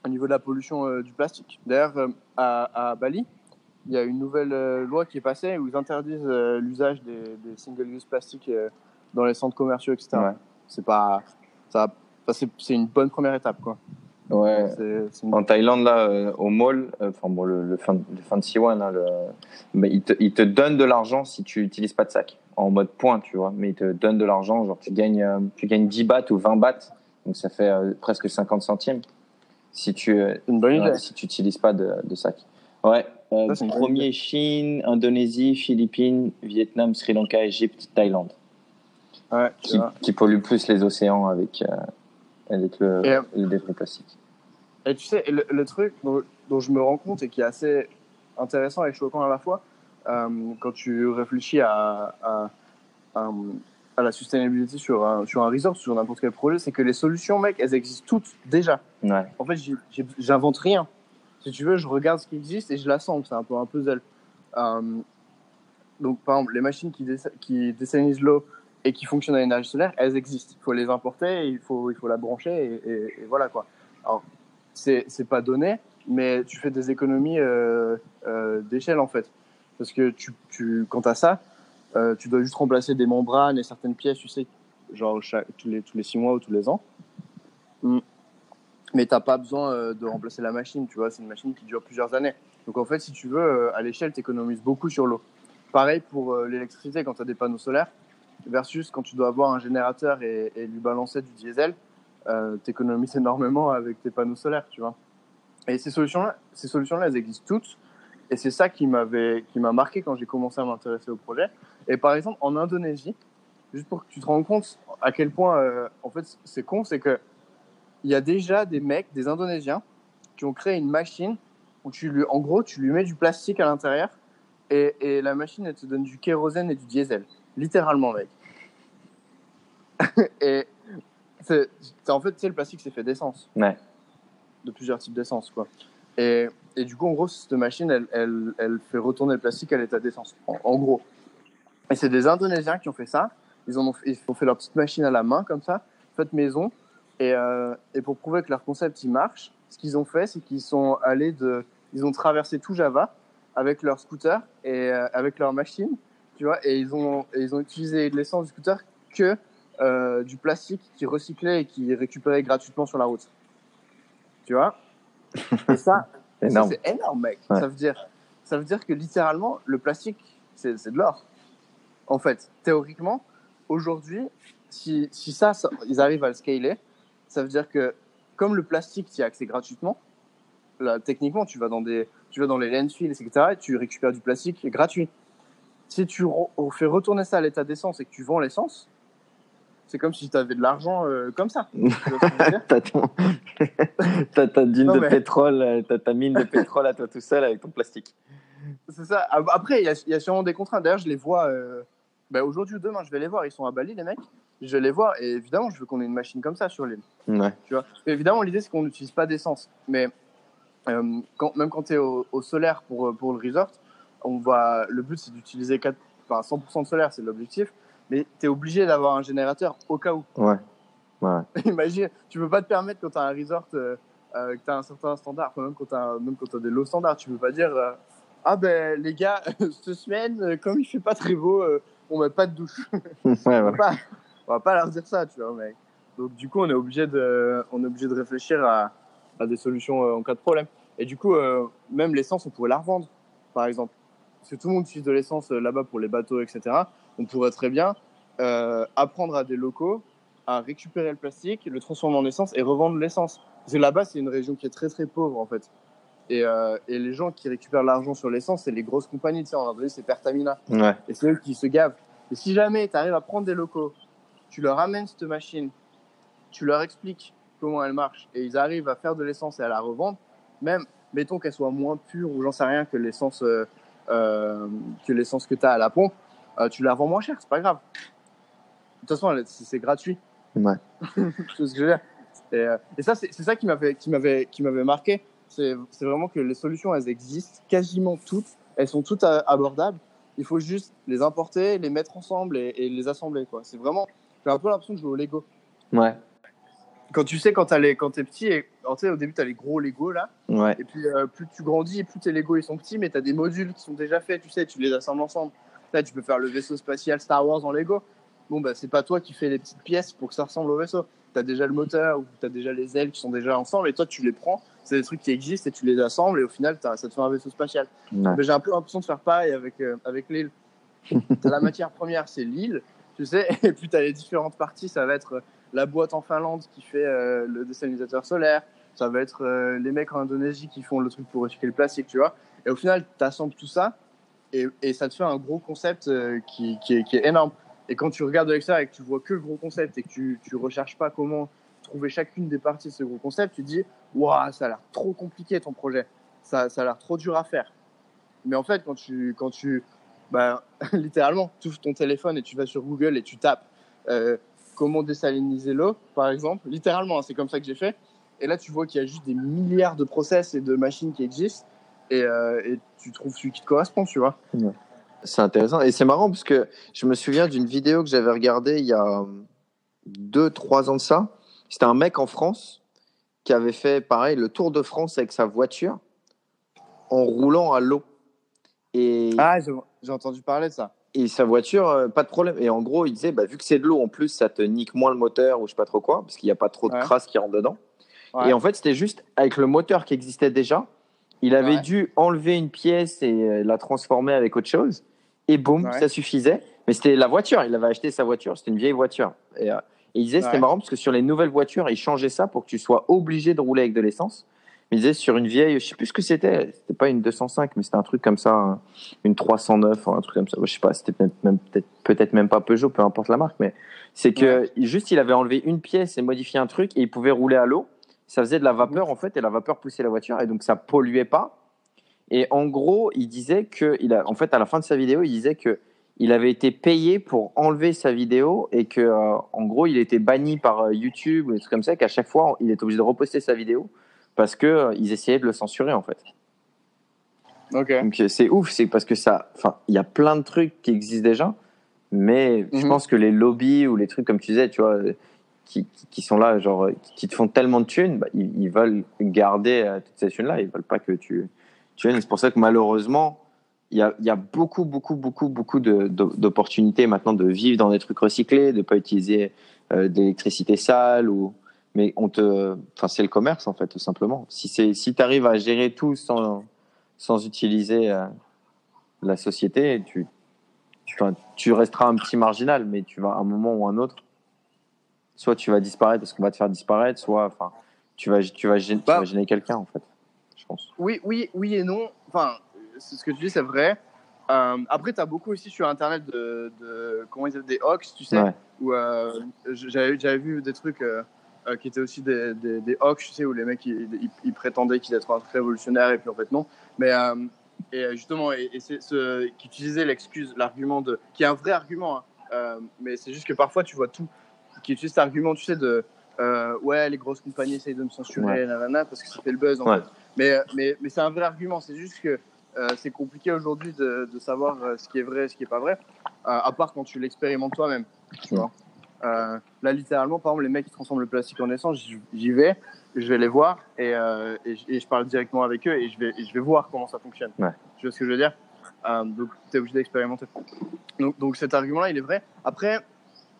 au niveau de la pollution euh, du plastique. D'ailleurs, euh, à, à Bali, il y a une nouvelle euh, loi qui est passée où ils interdisent euh, l'usage des, des single-use plastiques euh, dans les centres commerciaux, etc. Ouais. C'est pas, ça, c'est une bonne première étape, quoi. Ouais. Une- En Thaïlande, là, euh, au mall, euh, enfin bon, le, le, fan, le Fancy One, hein, le, mais il, te, il te donne de l'argent si tu n'utilises pas de sac, en mode point, tu vois. Mais il te donne de l'argent, genre tu gagnes, euh, tu gagnes 10 bahts ou 20 bahts, donc ça fait euh, presque 50 centimes si tu c'est une bonne idée. ouais, si tu n'utilises pas de, de sac. Ouais. Euh, Ça, premier Chine, Indonésie, Philippines, Vietnam, Sri Lanka, Égypte, Thaïlande, Ouais, qui, qui polluent plus les océans avec euh, avec le, Et, euh, le débris plastique. Et tu sais, le, le truc dont, dont je me rends compte et qui est assez intéressant et choquant à la fois, euh, quand tu réfléchis à, à, à, à la sustainability sur un, sur un resort, sur n'importe quel projet, c'est que les solutions, mec, elles existent toutes déjà. Ouais. En fait, j'invente rien. Si tu veux, je regarde ce qui existe et je l'assemble. C'est un peu un puzzle. Euh, donc, par exemple, les machines qui, dessa- qui l'eau et qui fonctionnent à l'énergie solaire, elles existent. Il faut les importer, il faut, il faut la brancher et, et- et voilà quoi. Alors, c'est c'est pas donné, mais tu fais des économies euh, euh, d'échelle en fait. Parce que tu, tu, quand tu as ça, euh, tu dois juste remplacer des membranes et certaines pièces, tu sais, genre chaque, tous, les, tous les six mois ou tous les ans. Mm. Mais t'as pas besoin de remplacer la machine, tu vois, c'est une machine qui dure plusieurs années. Donc en fait, si tu veux, à l'échelle, tu économises beaucoup sur l'eau. Pareil pour l'électricité quand tu as des panneaux solaires, versus quand tu dois avoir un générateur et, lui balancer du diesel, euh, tu économises énormément avec tes panneaux solaires, tu vois. Et ces solutions-là, ces solutions-là, elles existent toutes. Et c'est ça qui m'avait, qui m'a marqué quand j'ai commencé à m'intéresser au projet. Et par exemple, en Indonésie, juste pour que tu te rendes compte à quel point, euh, en fait, c'est con, c'est que il y a déjà des mecs, des Indonésiens, qui ont créé une machine où tu lui, en gros, tu lui mets du plastique à l'intérieur et, la machine, te donne du kérosène et du diesel. Littéralement, mec. et c'est- en fait, tu sais, le plastique, c'est fait d'essence. Ouais. De plusieurs types d'essence, quoi. Et, et du coup, en gros, cette machine, elle, elle, elle fait retourner le plastique à l'état d'essence. En, en gros. Et c'est des Indonésiens qui ont fait ça. Ils, en ont, fait- ils ont fait leur petite machine à la main, comme ça, faite maison. Et, euh, et pour prouver que leur concept, il marche, ce qu'ils ont fait, c'est qu'ils sont allés de... Ils ont traversé tout Java avec leur scooter et euh, avec leur machine, tu vois, et ils ont, et ils ont utilisé de l'essence du scooter que euh, du plastique qui recyclait et qui récupérait gratuitement sur la route. Tu vois? Et ça, c'est énorme, mec. Ouais. Ça, veut dire, ça veut dire que littéralement, le plastique, c'est c'est de l'or. En fait, théoriquement, aujourd'hui, si, si ça, ça- ils arrivent à le scaler, ça veut dire que comme le plastique, tu y as accès gratuitement, là, techniquement, tu vas dans des, tu vas dans les landfills, etc., et tu récupères du plastique gratuit. Si tu fais retourner ça à l'état d'essence et que tu vends l'essence, c'est comme si tu avais de l'argent euh, comme ça. T'as ton... ta dune Non, de mais- pétrole, euh, t'as ta mine de pétrole à toi tout seul avec ton plastique. C'est ça. Après, il y a, il y a sûrement des contraintes. D'ailleurs, je les vois euh, ben, aujourd'hui ou demain. Je vais les voir. Ils sont à Bali, les mecs. Je vais les voir. Et évidemment, je veux qu'on ait une machine comme ça sur l'île. Ouais. Tu vois? Et évidemment, l'idée, c'est qu'on n'utilise pas d'essence. Mais euh, quand, même quand tu es au, au solaire pour, pour le resort, on va, le but c'est d'utiliser 4 enfin, 100% de solaire, c'est l'objectif, mais tu es obligé d'avoir un générateur au cas où. Ouais. Ouais. Imagine, tu peux pas te permettre quand tu as un resort, euh, euh, que tu as un certain standard, enfin, même quand tu as, t'as des low standards, tu peux pas dire euh, Ah ben les gars, cette semaine, euh, comme il fait pas très beau, euh, on met pas de douche. ouais, on, va pas, on va pas leur dire ça, tu vois, mec. Donc du coup, on est obligé de, on est obligé de réfléchir à, à des solutions en cas de problème. Et du coup, euh, même l'essence, on pourrait la revendre, par exemple. Parce que tout le monde utilise de l'essence euh, là-bas pour les bateaux, etc. On pourrait très bien euh, apprendre à des locaux à récupérer le plastique, le transformer en essence et revendre l'essence. Parce que là-bas, c'est une région qui est très très pauvre en fait. Et, euh, et les gens qui récupèrent l'argent sur l'essence, c'est les grosses compagnies. Tu sais, en Indonésie, c'est Pertamina. Ouais. Et c'est eux qui se gavent. Et si jamais tu arrives à prendre des locaux, tu leur amènes cette machine, tu leur expliques comment elle marche, et ils arrivent à faire de l'essence et à la revendre, même, mettons qu'elle soit moins pure ou j'en sais rien que l'essence euh, euh, que l'essence que tu as à la pompe, euh, tu la revends moins cher, c'est pas grave. De toute façon, c'est c'est gratuit. Ouais. Vois ce que je veux dire et, euh, et ça, c'est c'est ça qui m'avait qui m'avait qui m'avait marqué. C'est c'est vraiment que les solutions, elles existent quasiment toutes. Elles sont toutes abordables. Il faut juste les importer, les mettre ensemble et, et les assembler. C'est vraiment. J'ai un peu l'impression de jouer au Lego. Ouais. Quand tu sais, quand t'as t'es petit, et, alors, tu sais, au début, tu as les gros Lego là. Ouais. Et puis, euh, plus tu grandis, plus tes Lego ils sont petits, mais tu as des modules qui sont déjà faits, tu sais, tu les assembles ensemble. Là, tu peux faire le vaisseau spatial Star Wars en Lego. Bon, bah, c'est pas toi qui fais les petites pièces pour que ça ressemble au vaisseau. Tu as déjà le moteur ou tu as déjà les ailes qui sont déjà ensemble et toi, tu les prends. C'est des trucs qui existent et tu les assembles et au final, t'as- ça te fait un vaisseau spatial. Ouais. Mais j'ai un peu l'impression de faire pareil avec, euh, avec l'île. tu as la matière première, c'est l'île, tu sais, et puis tu as les différentes parties. Ça va être euh, la boîte en Finlande qui fait euh, le désalinisateur solaire. Ça va être euh, les mecs en Indonésie qui font le truc pour recycler le plastique, tu vois. Et au final, tu assembles tout ça et, ça te fait un gros concept euh, qui, est, énorme. Et quand tu regardes de l'extérieur et que tu vois que le gros concept et que tu, tu recherches pas comment trouver chacune des parties de ce gros concept, tu te dis, waouh, ça a l'air trop compliqué ton projet. Ça, ça a l'air trop dur à faire. Mais en fait, quand tu, quand tu, bah, littéralement, tu ouvres ton téléphone et tu vas sur Google et tu tapes euh, comment désaliniser l'eau, par exemple, littéralement, hein, c'est comme ça que j'ai fait. Et là, tu vois qu'il y a juste des milliards de process et de machines qui existent et, euh, et tu trouves celui qui te correspond, tu vois. C'est intéressant. Et c'est marrant parce que je me souviens d'une vidéo que j'avais regardée il y a deux, trois ans de ça. C'était un mec en France qui avait fait pareil le tour de France avec sa voiture en roulant à l'eau. Et, Ah, j'ai entendu parler de ça. Et sa voiture, euh, pas de problème. Et en gros, il disait, bah, vu que c'est de l'eau, en plus, ça te nique moins le moteur ou je sais pas trop quoi, parce qu'il n'y a pas trop de Ouais. crasse qui rentre dedans. Ouais. Et en fait, c'était juste avec le moteur qui existait déjà. Il avait Ouais. dû enlever une pièce et euh, la transformer avec autre chose. Et boum, ça suffisait. Mais c'était la voiture. Il avait acheté sa voiture. C'était une vieille voiture. Et, euh, et il disait, c'était marrant parce que sur les nouvelles voitures, ils changeaient ça pour que tu sois obligé de rouler avec de l'essence. Disait, sur une vieille, je sais plus ce que c'était. C'était pas une 205, mais c'était un truc comme ça, un- une 309, un truc comme ça. Je sais pas, c'était peut-être même, peut-être, peut-être même pas Peugeot, peu importe la marque. Mais c'est que juste, il avait enlevé une pièce et modifié un truc et il pouvait rouler à l'eau. Ça faisait de la vapeur, en fait, et la vapeur poussait la voiture. Et donc, ça polluait pas. Et en gros, il disait que, il a, en fait, à la fin de sa vidéo, il disait que il avait été payé pour enlever sa vidéo et que, euh, en gros, il était banni par euh, YouTube ou des trucs comme ça, qu'à chaque fois, il est obligé de reposter sa vidéo parce que euh, ils essayaient de le censurer, en fait. Donc, euh, c'est ouf, c'est parce que ça, enfin, il y a plein de trucs qui existent déjà, mais je Mhm. pense que les lobbies ou les trucs, comme tu disais, tu vois, euh, qui, qui- qui sont là, genre, qui te font tellement de thunes, bah, ils, ils veulent garder euh, toutes ces thunes-là, ils veulent pas que tu, tu viennes. C'est pour ça que malheureusement, il y a, y a beaucoup, beaucoup, beaucoup, beaucoup d'opportunités maintenant de vivre dans des trucs recyclés, de pas utiliser euh, de l'électricité sale ou, mais on te, enfin, c'est le commerce en fait, tout simplement. Si c'est, si tu arrives à gérer tout sans, sans utiliser euh, la société, tu, tu, enfin, tu resteras un petit marginal, mais tu vas à un moment ou un autre, soit tu vas disparaître parce qu'on va te faire disparaître, soit, enfin, tu vas, tu vas gêner, Bah. gêner quelqu'un en fait, je pense. Oui, oui, oui et non. Enfin, c'est ce que tu dis, c'est vrai. Euh, après, tu as beaucoup aussi sur Internet de, de comment ils appellent des hoax, tu sais, Ouais. où euh, j'avais j'avais vu des trucs euh, qui étaient aussi des, des, des hoax, tu sais, où les mecs ils, ils- ils prétendaient qu'ils étaient un truc révolutionnaire et puis en fait non. Mais euh, et euh, justement, et, et c'est ce qui utilisait l'excuse, l'argument de, qui est un vrai argument, hein, euh, mais c'est juste que parfois tu vois tout, qui utilise cet argument, tu sais, de ouais, les grosses compagnies essayent de me censurer, Ouais. nanana, parce que ça fait le buzz en Ouais. fait. Mais, mais, mais c'est un vrai argument, c'est juste que c'est compliqué aujourd'hui de, de savoir ce qui est vrai et ce qui est pas vrai, à part quand tu l'expérimentes toi-même. Tu vois. Euh, là, littéralement, par exemple, les mecs qui transforment le plastique en essence, j'y vais, je vais les voir et, euh, et, je- et je parle directement avec eux et je vais, et je vais voir comment ça fonctionne. Ouais. Tu vois ce que je veux dire? Euh, Donc, tu es obligé d'expérimenter. Donc, donc, cet argument-là, il est vrai. Après,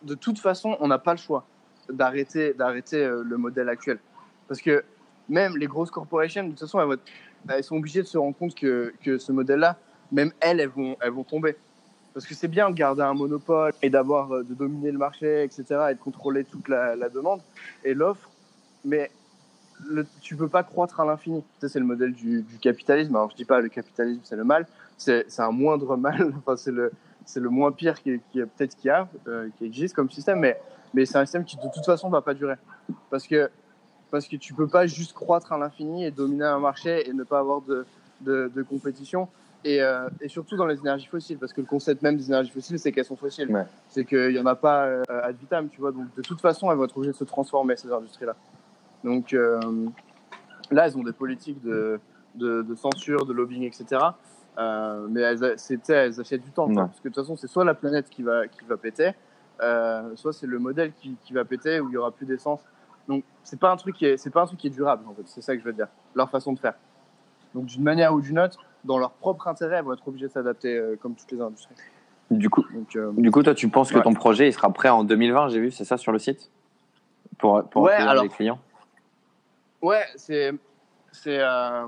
de toute façon, on n'a pas le choix d'arrêter d'arrêter le modèle actuel. Parce que même les grosses corporations, de toute façon, elles sont obligées de se rendre compte que, que ce modèle-là, même elles, elles vont, elles vont tomber. Parce que c'est bien de garder un monopole et d'avoir euh, de dominer le marché, etc., et de contrôler toute la, la demande et l'offre, mais le, tu peux pas croître à l'infini. C'est le modèle du, du capitalisme. Alors, je dis pas le capitalisme, c'est le mal, c'est un moindre mal, enfin, c'est le, c'est le moins pire qui, qui peut-être qu'il y a, euh, qui existe comme système, mais, mais c'est un système qui de toute façon va pas durer. Parce que, parce que tu peux pas juste croître à l'infini et dominer un marché et ne pas avoir de, de, de compétition. Et, euh, et surtout dans les énergies fossiles, parce que le concept même des énergies fossiles, c'est qu'elles sont fossiles. Ouais. C'est qu'il y en a pas euh, ad vitam, tu vois. Donc de toute façon, elles vont être obligées de se transformer, ces industries-là. Donc euh, là, elles ont des politiques de, de, de censure, de lobbying, etc. Euh, mais elles, elles achètent du temps. Ouais. Parce que de toute façon, c'est soit la planète qui va, qui va péter, euh, soit c'est le modèle qui, qui va péter où il y aura plus d'essence. Donc c'est pas un truc qui est, c'est pas un truc qui est durable en fait. C'est ça que je veux dire. Leur façon de faire. Donc d'une manière ou d'une autre, dans leur propre intérêt, elles vont être obligées de s'adapter euh, comme toutes les industries. Du coup, Donc euh, du coup, toi, tu penses que ton projet il sera prêt en 2020, j'ai vu, c'est ça sur le site? Pour, pour Ouais, alors- les clients? Ouais, c'est c'est euh,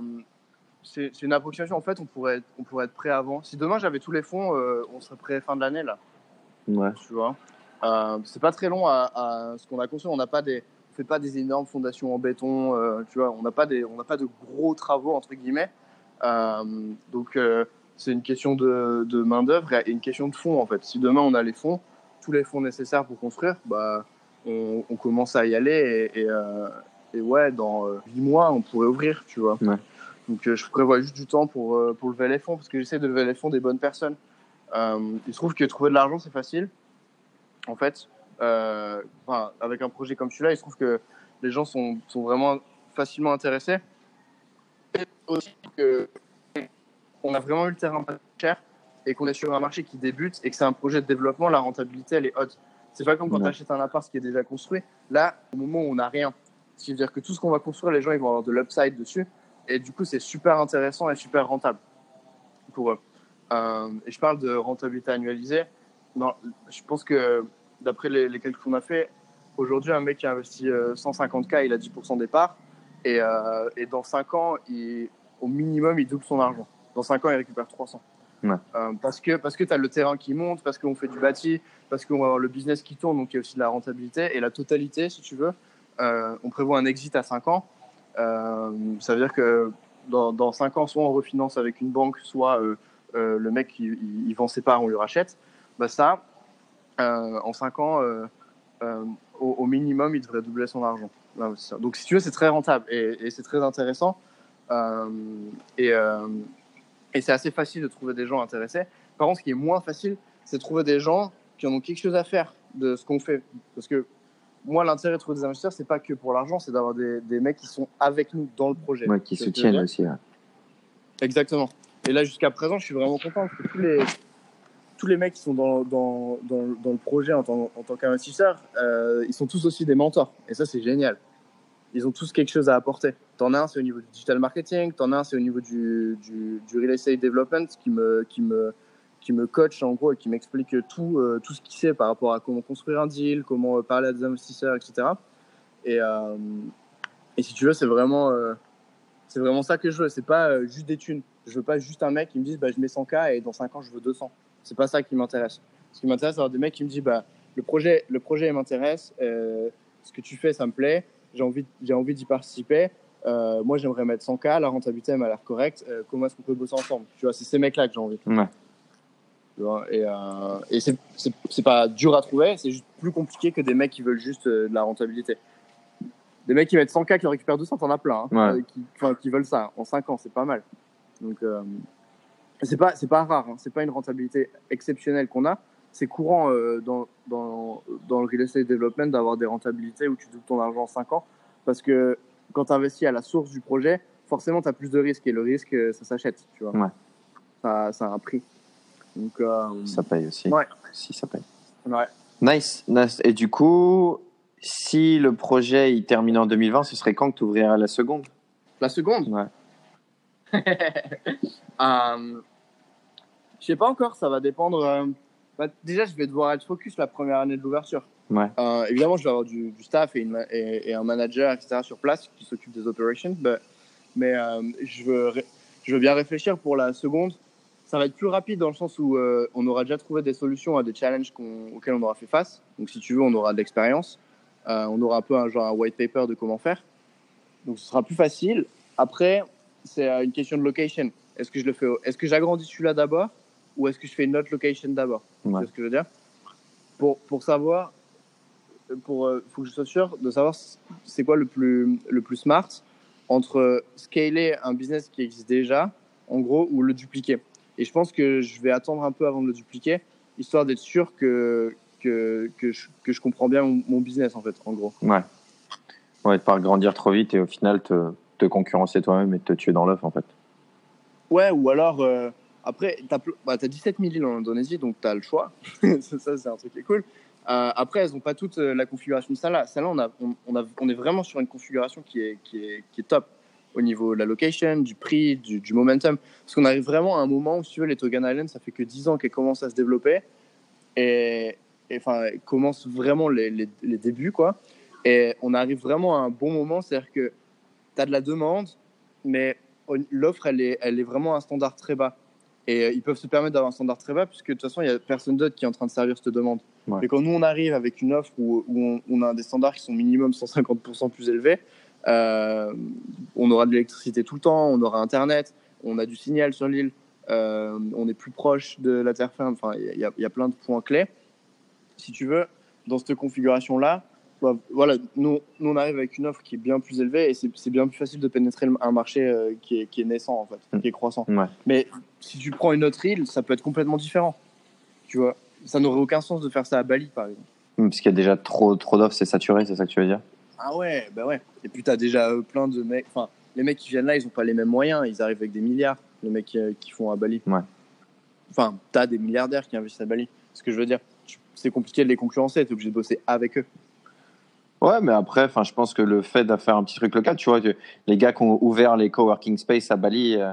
une approximation. En fait, on pourrait être, on pourrait être prêt avant. Si demain j'avais tous les fonds, on serait prêt fin de l'année là. Ouais. Tu vois? Euh, c'est pas très long à, à ce qu'on a construit. On n'a pas des on fait pas des énormes fondations en béton. euh, tu vois, on n'a pas des on n'a pas de gros travaux entre guillemets. Euh, donc euh, c'est une question de, de main d'œuvre et une question de fonds en fait. Si demain on a les fonds, tous les fonds nécessaires pour construire, bah on, on commence à y aller et, et, euh, et ouais, dans euh, 8 mois, on pourrait ouvrir, tu vois. Ouais. Donc, euh, je prévois juste du temps pour, pour lever les fonds, parce que j'essaie de lever les fonds des bonnes personnes. Il se trouve que trouver de l'argent, c'est facile. En fait, enfin, avec un projet comme celui-là, il se trouve que les gens sont, sont vraiment facilement intéressés. Et aussi que on a vraiment eu le terrain pas cher et qu'on est sur un marché qui débute et que c'est un projet de développement, la rentabilité, elle est haute. C'est pas comme quand tu achètes un appart qui est déjà construit. Là, au moment où on n'a rien, ce qui veut dire que tout ce qu'on va construire, les gens ils vont avoir de l'upside dessus. Et du coup, c'est super intéressant et super rentable pour eux. Euh, et je parle de rentabilité annualisée. Non, je pense que d'après les, les calculs qu'on a fait, aujourd'hui, un mec qui a investi euh, 150K, il a 10% départ. Et, euh, et dans 5 ans, il, au minimum, il double son argent. Dans 5 ans, il récupère 300. Ouais. Euh, parce que, parce que tu as le terrain qui monte, parce qu'on fait du bâti, parce qu'on va avoir le business qui tourne, donc il y a aussi de la rentabilité. Et la totalité, si tu veux, euh, on prévoit un exit à 5 ans. Euh, ça veut dire que dans, dans 5 ans, soit on refinance avec une banque, soit le mec il, il- il vend ses parts, on lui rachète. Bah ça, en 5 ans, au, au minimum, il devrait doubler son argent. Donc si tu veux, c'est très rentable et, et c'est très intéressant. Euh, et euh, et c'est assez facile de trouver des gens intéressés. Par contre, ce qui est moins facile, c'est de trouver des gens qui en ont quelque chose à faire de ce qu'on fait. Parce que moi, l'intérêt de trouver des investisseurs, c'est pas que pour l'argent, c'est d'avoir des, des mecs qui sont avec nous dans le projet. Ouais, qui soutiennent aussi. Exactement. Et là, jusqu'à présent, je suis vraiment content parce que tous les, tous les mecs qui sont dans, dans, dans, dans le projet en tant, en tant qu'investisseurs, euh, ils sont tous aussi des mentors. Et ça, c'est génial. Ils ont tous quelque chose à apporter. T'en as un, c'est au niveau du digital marketing. T'en as un, c'est au niveau du, du, real estate development qui me, qui me, qui me coach en gros et qui m'explique tout, euh, tout ce qu'il sait par rapport à comment construire un deal, comment euh, parler à des investisseurs, etc. Et, euh, et si tu veux, c'est vraiment, vraiment ça que je veux. C'est pas juste des thunes. Je veux pas juste un mec qui me dise bah, je mets 100K et dans 5 ans je veux 200. C'est pas ça qui m'intéresse. Ce qui m'intéresse, c'est avoir des mecs qui me disent bah, le projet, le projet m'intéresse, ce que tu fais ça me plaît, j'ai envie, j'ai envie d'y participer. Euh, moi j'aimerais mettre 100K, la rentabilité elle m'a l'air correcte. Euh, comment est-ce qu'on peut bosser ensemble? Tu vois, c'est ces mecs-là que j'ai envie. Ouais. Tu vois, et euh, et c'est, c'est, c'est pas dur à trouver, c'est juste plus compliqué que des mecs qui veulent juste euh, de la rentabilité. Des mecs qui mettent 100K qui en récupèrent 200, t'en as plein. hein, Ouais. qui, veulent ça en 5 ans, c'est pas mal. Donc, c'est pas, c'est pas rare, hein, c'est pas une rentabilité exceptionnelle qu'on a. C'est courant euh, dans, dans, dans le real estate development d'avoir des rentabilités où tu doubles ton argent en 5 ans. Parce que quand tu investis à la source du projet, forcément, tu as plus de risques et le risque, euh, ça s'achète. Tu vois. Ouais. ça, ça a un prix. Donc, euh, Ça paye aussi. Ouais. Si, ça paye. ouais. Nice, nice. Et du coup, si le projet il termine en 2020, ce serait quand que tu ouvriras la seconde? La seconde, Ouais. euh, je sais pas encore, ça va dépendre. Bah, déjà, je vais devoir être focus la première année de l'ouverture. Ouais. Euh, évidemment, je vais avoir du, du staff et, une ma- et- et un manager, etc., sur place qui s'occupe des operations. mais euh, je, veux, ré- je veux bien réfléchir pour la seconde. Ça va être plus rapide dans le sens où euh, on aura déjà trouvé des solutions à des challenges auxquels on aura fait face. Donc, si tu veux, on aura de l'expérience. On aura un peu un genre un white paper de comment faire. Donc, ce sera plus facile. Après, c'est une question de location. Est-ce que je le fais Est-ce que j'agrandis celui-là d'abord? Ou est-ce que je fais une autre location d'abord? Ouais. C'est ce que je veux dire? Pour, pour savoir, pour euh, faut que je sois sûr de savoir c'est quoi le plus le plus smart entre scaler un business qui existe déjà, en gros, ou le dupliquer. Et je pense que je vais attendre un peu avant de le dupliquer, histoire d'être sûr que que, que, je, que je comprends bien mon, mon business en fait, en gros. Ouais. Ouais, de pas grandir trop vite et au final te, te concurrencer toi-même et te tuer dans l'œuf en fait. Ouais, ou alors, euh, après, tu as, bah, t'as 17 000 îles en Indonésie, donc tu as le choix. ça, c'est un truc qui est cool. Euh, après, elles n'ont pas toutes euh, la configuration de celle-là. Celle-là, on, est vraiment sur une configuration qui est, top au niveau de la location, du prix, du, momentum. Parce qu'on arrive vraiment à un moment où, si tu veux, les Togan Islands, ça fait que 10 ans qu'elles commencent à se développer. Et, enfin, commencent vraiment les débuts, quoi. Et on arrive vraiment à un bon moment, c'est-à-dire que tu as de la demande, mais l'offre, elle est, elle est vraiment à un standard très bas. Et euh, ils peuvent se permettre d'avoir un standard très bas, puisque de toute façon, il n'y a personne d'autre qui est en train de servir cette demande. Ouais. Mais quand nous, on arrive avec une offre où, où on, on, a des standards qui sont minimum 150% plus élevés, euh, on aura de l'électricité tout le temps, on aura Internet, on a du signal sur l'île, euh, on est plus proche de la terre ferme. Enfin, il y, y, a plein de points clés. Si tu veux, dans cette configuration-là, bah, voilà, nous, nous, on arrive avec une offre qui est bien plus élevée et c'est bien plus facile de pénétrer un marché euh, qui, est, qui, est, naissant, en fait, qui est croissant. Ouais. Mais si tu prends une autre île, ça peut être complètement différent. Tu vois, ça n'aurait aucun sens de faire ça à Bali, par exemple. Parce qu'il y a déjà trop, trop d'offres, c'est saturé, c'est ça que tu veux dire? Ah ouais, bah ouais. Et puis, tu as déjà euh, plein de mecs. Enfin, les mecs qui viennent là, ils n'ont pas les mêmes moyens. Ils arrivent avec des milliards, les mecs qui, qui font à Bali. Ouais. Enfin, tu as des milliardaires qui investissent à Bali. Ce que je veux dire, c'est compliqué de les concurrencer. Tu es obligé de bosser avec eux. Ouais, mais après, enfin, je pense que le fait de faire un petit truc local, tu vois, que les gars qui ont ouvert les coworking space à Bali, euh,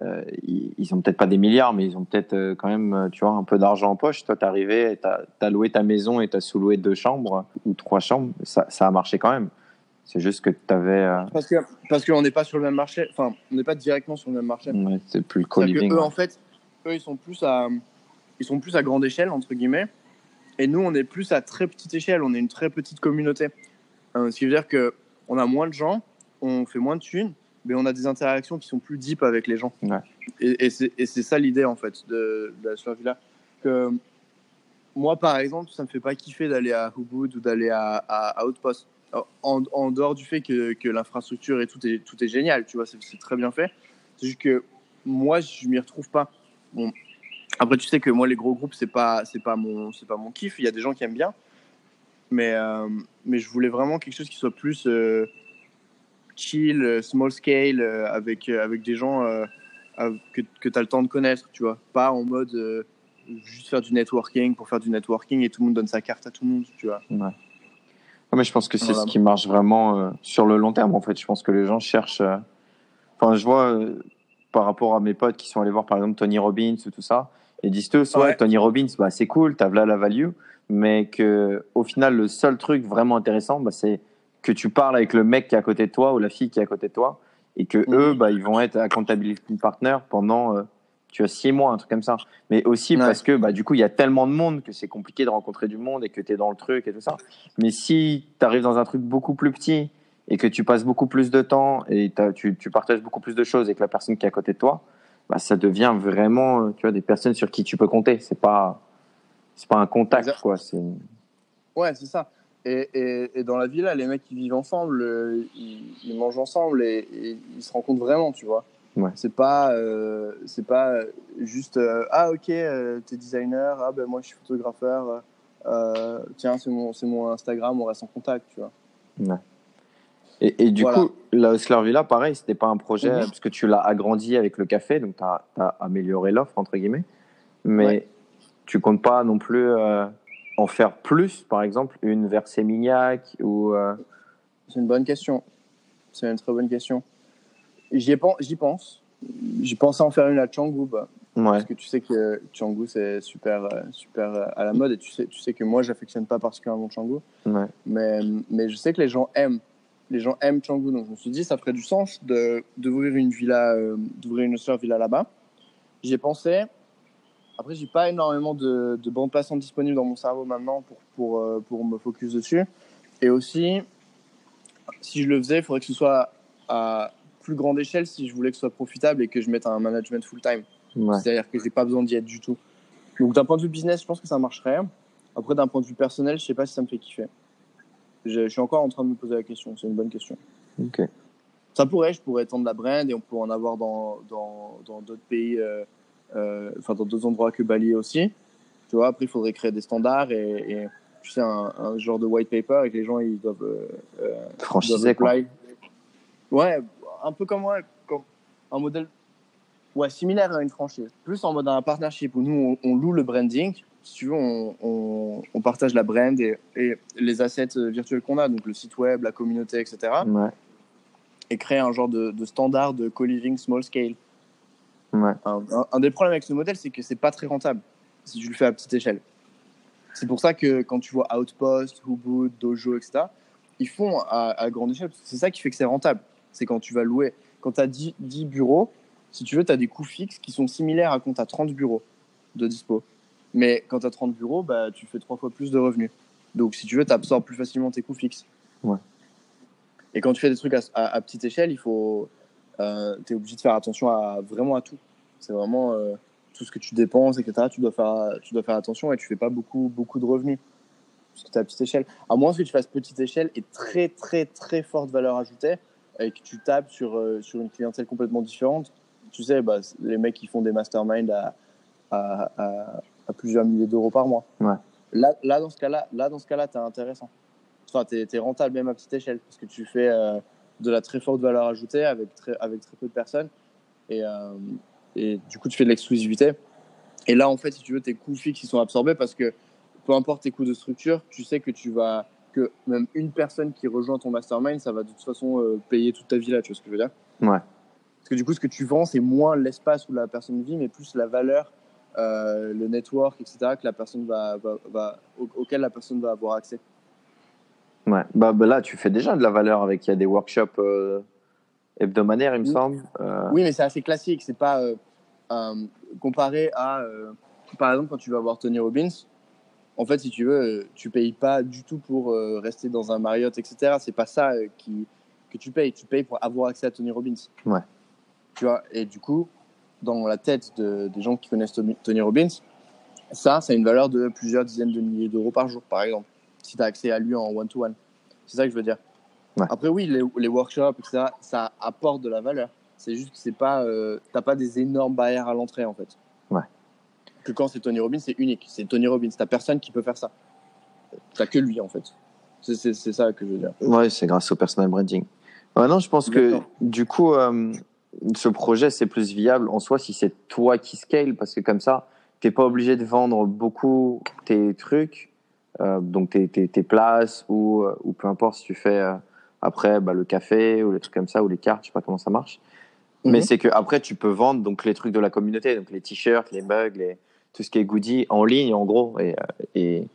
euh, ils, ont peut-être pas des milliards, mais ils ont peut-être euh, quand même, tu vois, un peu d'argent en poche. Toi, t'es arrivé, t'as as loué ta maison et t'as sous-loué deux chambres ou trois chambres, ça, ça a marché quand même. C'est juste que tu avais. Euh... Parce que parce qu'on n'est pas sur le même marché. Enfin, on n'est pas directement sur le même marché. Ouais, c'est plus le co-living. Eux, ouais. en fait, eux, ils sont plus à ils sont plus à grande échelle entre guillemets, et nous, on est plus à très petite échelle. On est une très petite communauté. Euh, ce qui veut dire que on a moins de gens, on fait moins de thunes, mais on a des interactions qui sont plus deep avec les gens. Ouais. Et, et c'est ça l'idée en fait de, de la survie là. Que moi, par exemple, ça me fait pas kiffer d'aller à Ubud ou d'aller à, à, à Outpost. En, en, dehors du fait que, que l'infrastructure et tout est, tout est génial, tu vois, c'est très bien fait. C'est juste que moi, je m'y retrouve pas. Bon. Après, tu sais que moi, les gros groupes, c'est pas, c'est pas mon, c'est pas mon kiff. Il y a des gens qui aiment bien, mais, euh, mais je voulais vraiment quelque chose qui soit plus euh, chill, euh, small scale, avec, avec des gens euh, que, que tu as le temps de connaître, tu vois. Pas en mode juste faire du networking pour faire du networking et tout le monde donne sa carte à tout le monde, tu vois. Ouais. Ouais, mais je pense que c'est Voilà. ce qui marche vraiment sur le long terme. En fait, je pense que les gens cherchent. Enfin, je vois par rapport à mes potes qui sont allés voir par exemple Tony Robbins ou tout ça, et disent tous ouais, Ouais. Tony Robbins, bah, c'est cool, t'as là la value, mais que au final le seul truc vraiment intéressant, bah, c'est que tu parles avec le mec qui est à côté de toi ou la fille qui est à côté de toi, et que Mhm. eux, bah, ils vont être accountability partner pendant euh, tu as six mois, un truc comme ça. Mais aussi Ouais. parce que bah, du coup, il y a tellement de monde que c'est compliqué de rencontrer du monde et que tu es dans le truc et tout ça. Mais si tu arrives dans un truc beaucoup plus petit et que tu passes beaucoup plus de temps et tu, tu partages beaucoup plus de choses avec la personne qui est à côté de toi, bah, ça devient vraiment euh, tu vois, des personnes sur qui tu peux compter. C'est pas, c'est pas un contact, quoi. C'est... Ouais, c'est ça. Et, et, et dans la villa, les mecs qui vivent ensemble, euh, ils, ils mangent ensemble et, et ils se rencontrent vraiment, tu vois. Ouais. C'est pas, euh, c'est pas juste euh, ah ok, t'es designer, ah ben moi je suis photographeur, tiens c'est mon, mon Instagram, on reste en contact, tu vois. Ouais. Et, et du Voilà. coup, la Hustler Villa, pareil, c'était pas un projet parce que tu l'as agrandi avec le café, donc tu as, amélioré l'offre, entre guillemets. Mais Ouais. tu comptes pas non plus euh, en faire plus, par exemple, une vers Sémignac ou. euh, C'est une bonne question. C'est une très bonne question. J'y pense. J'y pensais en faire une à Canggu, bah, Ouais, parce que tu sais que Canggu c'est super, euh, super à la mode et tu sais, tu sais que moi j'affectionne pas particulièrement Canggu, ouais. mais, mais je sais que les gens aiment. Les gens aiment Canggu, donc je me suis dit ça ferait du sens de d'ouvrir une villa, euh, d'ouvrir une autre villa là-bas. J'y ai pensé. Après, j'ai pas énormément de, de bandes passantes disponibles dans mon cerveau maintenant pour, pour, euh, pour me focus dessus. Et aussi, si je le faisais, il faudrait que ce soit à plus grande échelle si je voulais que ce soit profitable et que je mette un management full-time. ouais. C'est-à-dire que j'ai pas besoin d'y être du tout. Donc d'un point de vue business, je pense que ça marcherait. Après, d'un point de vue personnel, je sais pas si ça me fait kiffer. Je, je suis encore en train de me poser la question. C'est une bonne question. Ok. Ça pourrait, je pourrais étendre la brand et on pourrait en avoir dans dans dans d'autres pays, euh, euh, enfin dans d'autres endroits que Bali aussi. Tu vois, après il faudrait créer des standards et, et tu sais un, un genre de white paper et que les gens ils doivent euh, doivent quoi. Ouais, un peu comme ouais, comme un modèle ouais similaire à une franchise, plus en mode un partnership où nous on, on loue le branding. Si tu veux, on, on, on partage la brand et, et les assets euh, virtuels qu'on a, donc le site web, la communauté, etc Ouais, et créer un genre de, de standard de co-living small scale. ouais. Un, un- un des problèmes avec ce modèle, c'est que c'est pas très rentable si tu le fais à petite échelle. C'est pour ça que quand tu vois Outpost, Ubud, Dojo, etc., ils font à, à grande échelle. C'est ça qui fait que c'est rentable. C'est quand tu vas louer. Quand tu as 10, 10 bureaux, si tu veux, tu as des coûts fixes qui sont similaires à quand tu as 30 bureaux de dispo. Mais quand tu as 30 bureaux, bah, tu fais trois fois plus de revenus. Donc, si tu veux, tu absorbes plus facilement tes coûts fixes. Ouais. Et quand tu fais des trucs à, à- à petite échelle, il faut, euh, tu es obligé de faire attention à vraiment à tout. C'est vraiment euh, tout ce que tu dépenses, etc. Tu dois faire, tu dois faire attention et tu fais pas beaucoup, beaucoup de revenus. Parce que tu à petite échelle. À moins que tu fasses petite échelle et très, très, très forte valeur ajoutée et que tu tapes sur, euh, sur une clientèle complètement différente. Tu sais, bah, les mecs qui font des masterminds à, à, à, à plusieurs milliers d'euros par mois. Ouais. Là, là, dans ce cas-là, là, dans ce cas-là, t'es intéressant. Enfin, t'es, t'es rentable même à petite échelle parce que tu fais euh, de la très forte valeur ajoutée avec très, avec très peu de personnes et, euh, et du coup, tu fais de l'exclusivité. Et là, en fait, si tu veux, tes coûts fixes ils sont absorbés parce que peu importe tes coûts de structure, tu sais que tu vas que même une personne qui rejoint ton mastermind, ça va de toute façon euh, payer toute ta vie là. Tu vois ce que je veux dire? Ouais. Parce que du coup, ce que tu vends, c'est moins l'espace où la personne vit, mais plus la valeur, euh, le network, etc., que la personne va, va, va- au- auquel la personne va avoir accès. Ouais. Bah, bah là, tu fais déjà de la valeur avec. Il y a des workshops euh, hebdomadaires, il me Oui. semble. Euh, Oui, mais c'est assez classique. C'est pas comparé à, par exemple, quand tu vas voir Tony Robbins. En fait, si tu veux, tu payes pas du tout pour rester dans un Marriott, etc. C'est pas ça qui, que tu payes. Tu payes pour avoir accès à Tony Robbins. Ouais. Tu vois? Et du coup, dans la tête de- des gens qui connaissent Tony, Robbins, ça, ça a une valeur de plusieurs dizaines de milliers d'euros par jour, par exemple, si tu as accès à lui en one-to-one. C'est ça que je veux dire. Ouais. Après, oui, les, les workshops, etc., ça apporte de la valeur. C'est juste que c'est pas, euh, t'as pas des énormes barrières à l'entrée en fait. Ouais. Que quand c'est Tony Robbins, c'est unique. C'est Tony Robbins. T'as personne qui peut faire ça. T'as que lui en fait. C'est- ça que je veux dire. Ouais, c'est grâce au personal branding. Ouais, non, je pense que du coup, euh, ce projet, c'est plus viable en soi si c'est toi qui scale, parce que comme ça, t'es pas obligé de vendre beaucoup tes trucs, euh, donc tes, tes, tes places ou, euh, ou peu importe si tu fais euh, après bah, le café ou les trucs comme ça ou les cartes, je sais pas comment ça marche. Mais Mhm. c'est que après tu peux vendre donc les trucs de la communauté, donc les t-shirts, les mugs, les, tout ce qui est goodie en ligne en gros et, et,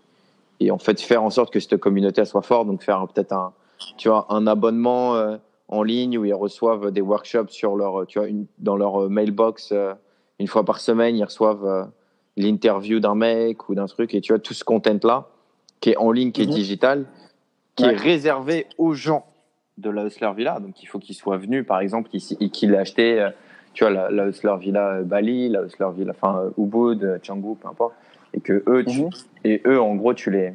et en fait faire en sorte que cette communauté elle soit forte, donc faire peut-être un tu vois un abonnement euh, en ligne où ils reçoivent des workshops sur leur tu vois une, dans leur euh, mailbox euh, une fois par semaine ils reçoivent euh, l'interview d'un mec ou d'un truc et tu vois tout ce content là qui est en ligne qui est Mhm. digital qui Ouais. est réservé aux gens de la Hustler Villa donc il faut qu'ils soient venus par exemple ici et qu'ils aient acheté tu vois la, la Hustler Villa Bali la Hustler Villa enfin Ubud Canggu peu importe et que eux tu, Mhm. et eux en gros tu les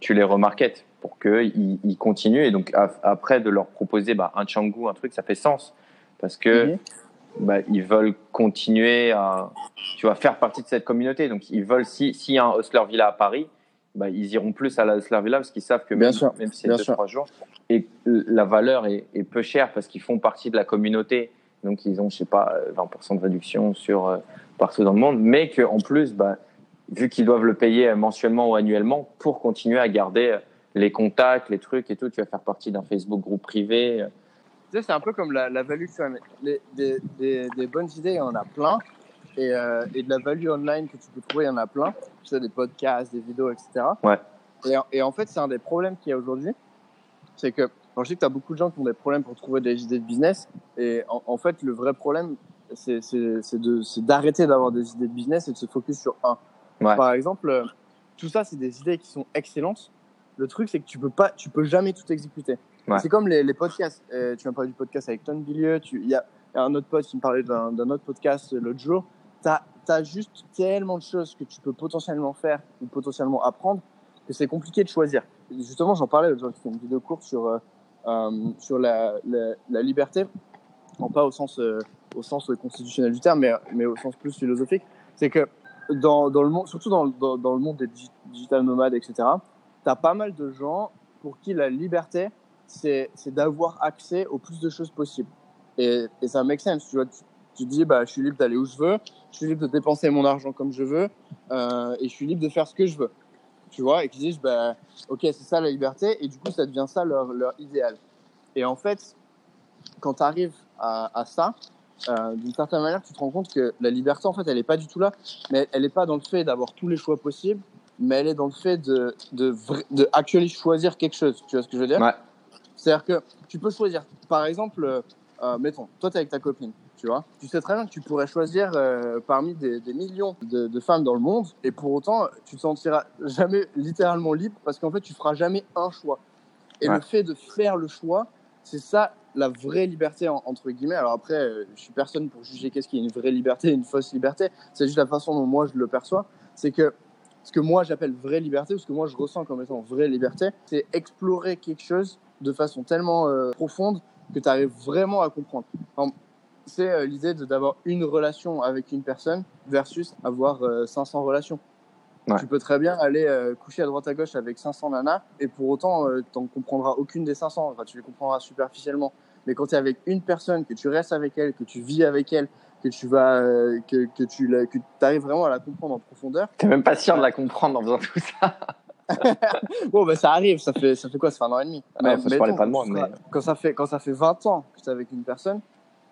tu les remarketes pour qu'ils ils continuent et donc après de leur proposer bah, un Canggu un truc ça fait sens parce que Mhm. bah, ils veulent continuer à tu vois, faire partie de cette communauté. Donc, ils veulent, si- s'il y a un Hustler Villa à Paris, bah, ils iront plus à la Hustler Villa parce qu'ils savent que même, si c'est bien deux, sûr. trois jours, et la valeur est, est peu chère parce qu'ils font partie de la communauté. Donc, ils ont, je sais pas, euh, 20% de réduction sur euh, partout dans le monde, mais qu'en plus, bah, vu qu'ils doivent le payer mensuellement ou annuellement pour continuer à garder euh, les contacts, les trucs et tout, tu vas faire partie d'un Facebook groupe privé. Tu sais, c'est un peu comme la, la value sur les, des, des, des bonnes idées, il y en a plein. Et, euh, et de la value online que tu peux trouver, il y en a plein. Tu sais, des podcasts, des vidéos, etc. Ouais. Et, en- et en fait, c'est un des problèmes qu'il y a aujourd'hui. C'est que, alors je sais que tu as beaucoup de gens qui ont des problèmes pour trouver des idées de business. Et en, en fait, le vrai problème, de- c'est d'arrêter d'avoir des idées de business et de se focus sur un. Ouais. Par exemple, euh, tout ça, c'est des idées qui sont excellentes. Le truc, c'est que tu peux pas, tu peux jamais tout exécuter. Ouais. C'est comme les, les podcasts. Euh, tu m'as parlé du podcast avec Ton Bilieu. Il y a il y a un autre pote qui me parlait d'un autre podcast l'autre jour. Tu as, juste tellement de choses que tu peux potentiellement faire ou potentiellement apprendre que c'est compliqué de choisir. Justement, j'en parlais l'autre jour. J'ai fait une vidéo courte sur, euh, euh, sur la, la, la liberté. Non pas au sens, euh, au sens constitutionnel du terme, mais, mais au sens plus philosophique. C'est que dans, dans le monde, surtout dans, dans, dans le monde des digi- digital nomades, etc., as pas mal de gens pour qui la liberté, c'est d'avoir accès au plus de choses possibles. Et, et ça make sense, tu vois. Tu, tu dis, bah, je suis libre d'aller où je veux, je suis libre de dépenser mon argent comme je veux, euh, et je suis libre de faire ce que je veux. Tu vois, et qui disent, bah, ok, c'est ça la liberté, et du coup, ça devient ça leur, leur idéal. Et en fait, quand tu arrives à, à ça, euh, d'une certaine manière, tu te rends compte que la liberté, en fait, elle n'est pas du tout là, mais elle n'est pas dans le fait d'avoir tous les choix possibles, mais elle est dans le fait de, de, de actually choisir quelque chose. Tu vois ce que je veux dire? Ouais. C'est-à-dire que tu peux choisir. Par exemple, euh, euh, mettons, toi, tu es avec ta copine, tu vois? Tu sais très bien que tu pourrais choisir euh, parmi des, des millions de, de femmes dans le monde, et pour autant, tu te sentiras jamais littéralement libre parce qu'en fait, tu feras jamais un choix. Et Ouais. le fait de faire le choix, c'est ça la vraie liberté en- entre guillemets. Alors après, euh, je suis personne pour juger qu'est-ce qui est une vraie liberté une fausse liberté. C'est juste la façon dont moi je le perçois. C'est que ce que moi j'appelle vraie liberté, ou ce que moi je ressens comme étant vraie liberté, c'est explorer quelque chose de façon tellement euh, profonde que tu arrives vraiment à comprendre. C'est euh, l'idée d'avoir une relation avec une personne versus avoir euh, 500 relations. Ouais. Tu peux très bien aller euh, coucher à droite à gauche avec 500 nanas et pour autant, euh, tu n'en comprendras aucune des 500. Enfin, tu les comprendras superficiellement. Mais quand tu es avec une personne, que tu restes avec elle, que tu vis avec elle, que tu vas, euh, que, que tu la- que arrives vraiment à la comprendre en profondeur, T'es même pas sûr de la comprendre en faisant tout ça. Bon, bah, ça arrive, ça fait, ça fait quoi? Ça fait un an et demi. Ouais, Alors, faut se parler mettons, pas de moi, quand mais- ça, fait, quand ça fait 20 ans que tu es avec une personne,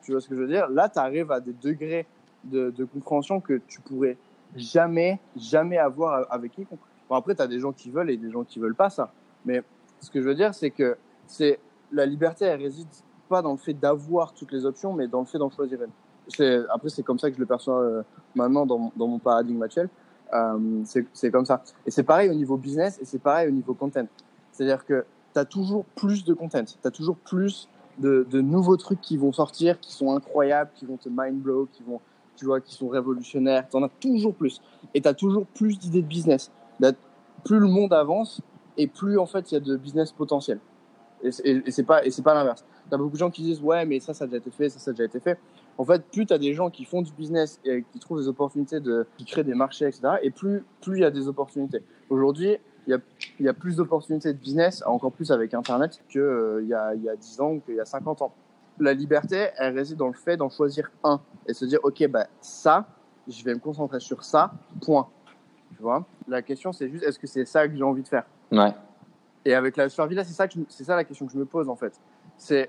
tu vois ce que je veux dire? Là, tu arrives à des degrés de, de compréhension que tu pourrais jamais, jamais avoir avec quiconque. Bon, après, tu as des gens qui veulent et des gens qui veulent pas ça. Mais ce que je veux dire, c'est que c'est la liberté, elle réside pas dans le fait d'avoir toutes les options, mais dans le fait d'en choisir une. Après, c'est comme ça que je le perçois euh, maintenant dans, dans mon paradigme actuel. Euh, c'est comme ça. Et c'est pareil au niveau business et c'est pareil au niveau content. C'est-à-dire que tu as toujours plus de content, tu as toujours plus de, de nouveaux trucs qui vont sortir, qui sont incroyables, qui vont te mind blow, qui vont, tu vois, qui sont révolutionnaires. Tu en as toujours plus. Et tu as toujours plus d'idées de business. Là, plus le monde avance et plus en fait il y a de business potentiel. Et et- c'est pas, et c'est pas l'inverse. Tu as beaucoup de gens qui disent ouais, mais ça, ça a déjà été fait, ça, ça a déjà été fait. En fait, plus tu as des gens qui font du business et qui trouvent des opportunités, de, qui créent des marchés, etc., et plus plus il y a des opportunités. Aujourd'hui, il y y a plus d'opportunités de business, encore plus avec Internet, qu'il il y, a, y a 10 ans ou qu'il y a 50 ans. La liberté, elle réside dans le fait d'en choisir un et se dire, OK, bah, ça, je vais me concentrer sur ça, point. Tu vois? La question, c'est juste, est-ce que c'est ça que j'ai envie de faire? Ouais. et avec la survie là, c'est ça que je- c'est ça la question que je me pose en fait. C'est,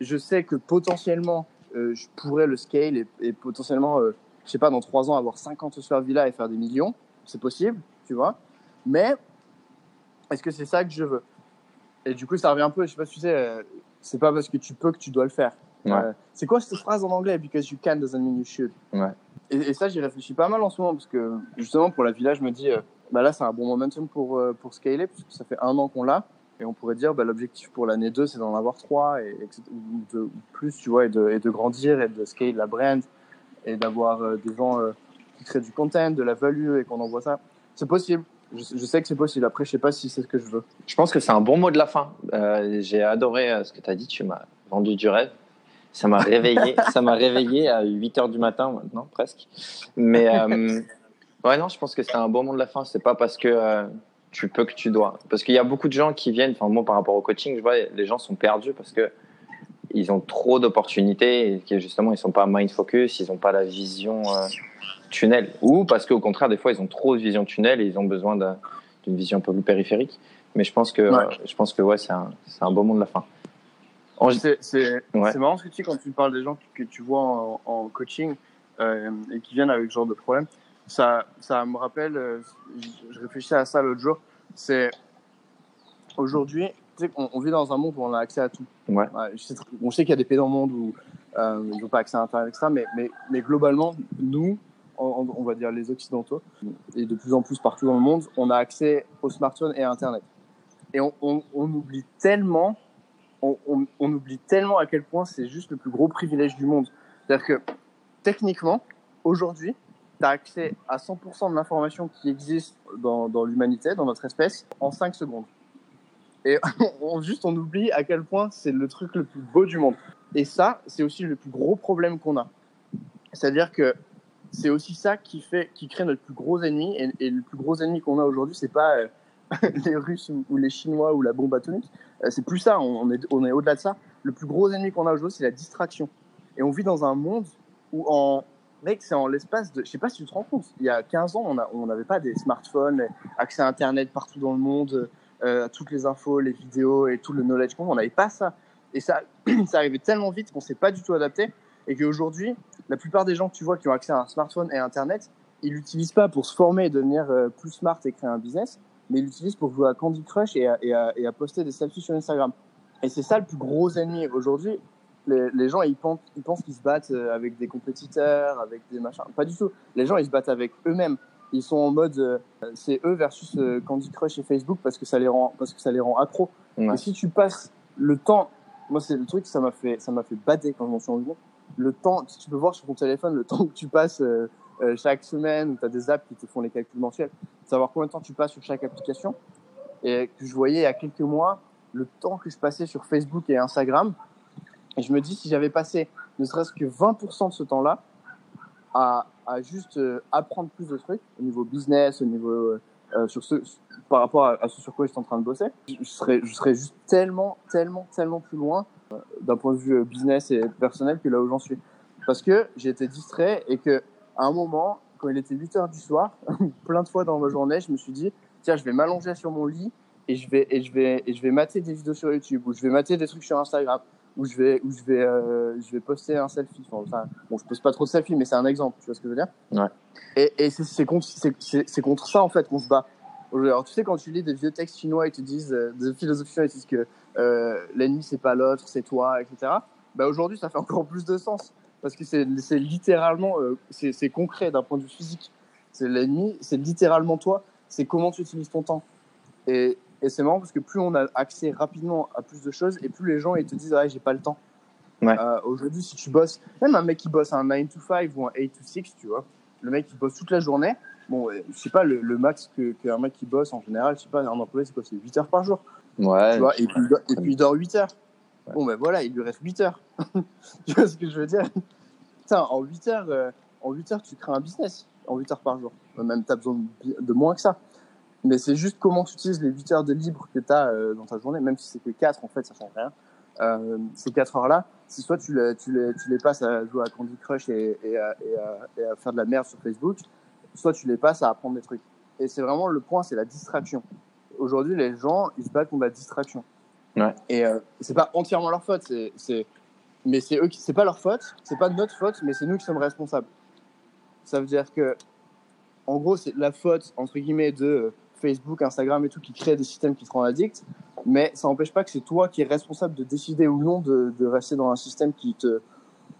je sais que potentiellement, euh, je pourrais le scale et, et potentiellement, euh, je sais pas, dans trois ans avoir 50 survie là et faire des millions. C'est possible, tu vois. Mais est-ce que c'est ça que je veux? Et du coup, ça revient un peu. Je sais pas si tu sais, euh, c'est pas parce que tu peux que tu dois le faire. Ouais. Euh, c'est quoi cette phrase en anglais? Because you can doesn't mean you should. Ouais. Et, et ça, j'y réfléchis pas mal en ce moment parce que justement pour la villa, je me dis, euh, bah là, c'est un bon momentum pour pour scaler parce que ça fait un an qu'on l'a et on pourrait dire, bah, l'objectif pour l'année 2, c'est d'en avoir trois et, de, plus, tu vois, et de, et de grandir et de scale la brand et d'avoir euh, des gens euh, qui créent du content, de la value et qu'on envoie ça. C'est possible. Je, je sais que c'est possible. Après, je sais pas si c'est ce que je veux. Je pense que c'est un bon mot de la fin. Euh, J'ai adoré ce que tu as dit. Tu m'as vendu du rêve. Ça m'a réveillé. ça m'a réveillé à 8 heures du matin maintenant, presque. Mais ouais, non, je pense que c'est un bon mot de la fin. C'est pas parce que tu peux que tu dois. Parce qu'il y a beaucoup de gens qui viennent, enfin moi par rapport au coaching, je vois les gens sont perdus parce que ils ont trop d'opportunités et que justement ils sont pas mind focus, ils ont pas la vision euh, tunnel. Ou parce qu'au contraire des fois ils ont trop de vision tunnel et ils ont besoin d'un- d'une vision un peu plus périphérique. Mais je pense que Ouais. euh, je pense que ouais c'est un un beau monde de la fin. C'est Ouais. marrant ce que tu dis quand tu parles des gens que, que tu vois en, en coaching euh, et qui viennent avec ce genre de problème. Ça, ça me rappelle, euh, je, réfléchissais à ça l'autre jour, c'est aujourd'hui, on vit dans un monde où on a accès à tout. Ouais. je sais tr- on sait qu'il y a des pays dans le monde où euh, ils n'ont pas accès à Internet, etc. Mais, mais, mais globalement, nous, on, on va dire les Occidentaux, et de plus en plus partout dans le monde, on a accès au smartphone et à Internet. Et on, on, on oublie tellement on oublie tellement à quel point c'est juste le plus gros privilège du monde. C'est-à-dire que techniquement, aujourd'hui, tu accès à 100% de l'information qui existe dans, l'humanité, dans notre espèce, en 5 secondes. Et on, juste on oublie à quel point c'est le truc le plus beau du monde. Et ça, c'est aussi le plus gros problème qu'on a. C'est-à-dire que c'est aussi ça qui fait, qui crée notre plus gros ennemi. Et, le plus gros ennemi qu'on a aujourd'hui, c'est pas euh, les Russes ou, les Chinois ou la bombe atomique. Euh, c'est plus ça. On est, on est au-delà de ça. Le plus gros ennemi qu'on a aujourd'hui, c'est la distraction. Et on vit dans un monde où en mec, c'est en l'espace de, je sais pas si tu te rends compte, il y a 15 ans, on n'avait pas des smartphones, accès à Internet partout dans le monde, euh, toutes les infos, les vidéos et tout le knowledge qu'on on n'avait pas ça. Et ça, ça arrivait tellement vite qu'on s'est pas du tout adapté et qu'aujourd'hui, la plupart des gens que tu vois qui ont accès à un smartphone et Internet, ils l'utilisent pas pour se former et devenir euh, plus smart et créer un business, mais ils l'utilisent pour jouer à Candy Crush et à poster des selfies sur Instagram. Et c'est ça le plus gros ennemi aujourd'hui. Les, les gens, ils pensent, ils pensent qu'ils se battent euh, avec des compétiteurs, avec des machins. Pas du tout. Les gens, ils se battent avec eux-mêmes. Ils sont en mode, euh, c'est eux versus euh, Candy Crush et Facebook parce que ça les rend, parce que ça les rend accros. Ouais. Et si tu passes le temps, moi c'est le truc, ça m'a fait, ça m'a fait bader quand je m'en suis rendu compte. Le temps, si tu peux voir sur ton téléphone, le temps que tu passes euh, euh, chaque semaine, tu as des apps qui te font les calculs mensuels, savoir combien de temps tu passes sur chaque application. Et que je voyais il y a quelques mois le temps que je passais sur Facebook et Instagram. Et je me dis, si j'avais passé ne serait-ce que 20% de ce temps-là à, à juste euh, apprendre plus de trucs au niveau business, au niveau euh, euh, sur ce, par rapport à, ce sur quoi j'étais en train de bosser, je je serais, je serais juste tellement, tellement, tellement plus loin euh, d'un point de vue euh, business et personnel que là où j'en suis. Parce que j'ai été distrait et que à un moment, quand il était 8 heures du soir, plein de fois dans ma journée, je me suis dit, tiens, je vais m'allonger sur mon lit et je vais, et je vais, et je vais mater des vidéos sur YouTube ou je vais mater des trucs sur Instagram où je vais, où je vais, euh, je vais poster un selfie. Enfin, bon, je poste pas trop de selfies, mais c'est un exemple. Tu vois ce que je veux dire? Ouais. Et, et c'est, contre, c'est, ça en fait qu'on se bat. Alors tu sais quand tu lis des vieux textes chinois, ils te disent euh, des philosophies chinoises, ils disent que euh, l'ennemi c'est pas l'autre, c'est toi, etc. Bah aujourd'hui ça fait encore plus de sens parce que c'est, littéralement, euh, c'est concret d'un point de vue physique. C'est l'ennemi, c'est littéralement toi. C'est comment tu utilises ton temps. Et, et c'est marrant parce que plus on a accès rapidement à plus de choses et plus les gens ils te disent ah j'ai pas le temps. Ouais. Euh, Aujourd'hui si tu bosses, même un mec qui bosse un 9 to 5 ou un 8 to 6, tu vois, le mec qui bosse toute la journée, bon je sais pas le, le max que qu'un mec qui bosse en général, je sais pas un employé c'est quoi c'est 8 heures par jour, Ouais. tu vois, et puis, il dort- et puis il dort 8 heures. Bon ben voilà, il lui reste 8 heures. tu vois ce que je veux dire? Putain, en 8 heures, euh, en 8 heures tu crées un business en 8 heures par jour. Même t'as besoin de, de moins que ça. Mais c'est juste comment tu utilises les 8 heures de libre que tu as dans ta journée, même si c'est que 4, en fait, ça change rien. Euh, ces 4 heures-là, si soit tu les, tu, les, tu les passes à jouer à Candy Crush et, et, à, et, à, et à faire de la merde sur Facebook, soit tu les passes à apprendre des trucs. Et c'est vraiment le point, c'est la distraction. Aujourd'hui, les gens, ils se battent contre la distraction. Ouais. Et euh, c'est pas entièrement leur faute, c'est, c'est, mais c'est eux qui, c'est pas leur faute, c'est pas de notre faute, mais c'est nous qui sommes responsables. Ça veut dire que, en gros, c'est la faute, entre guillemets, de euh, Facebook, Instagram et tout qui créent des systèmes qui te rendent addict, mais ça n'empêche pas que c'est toi qui es responsable de décider ou non de, de rester dans un système qui te,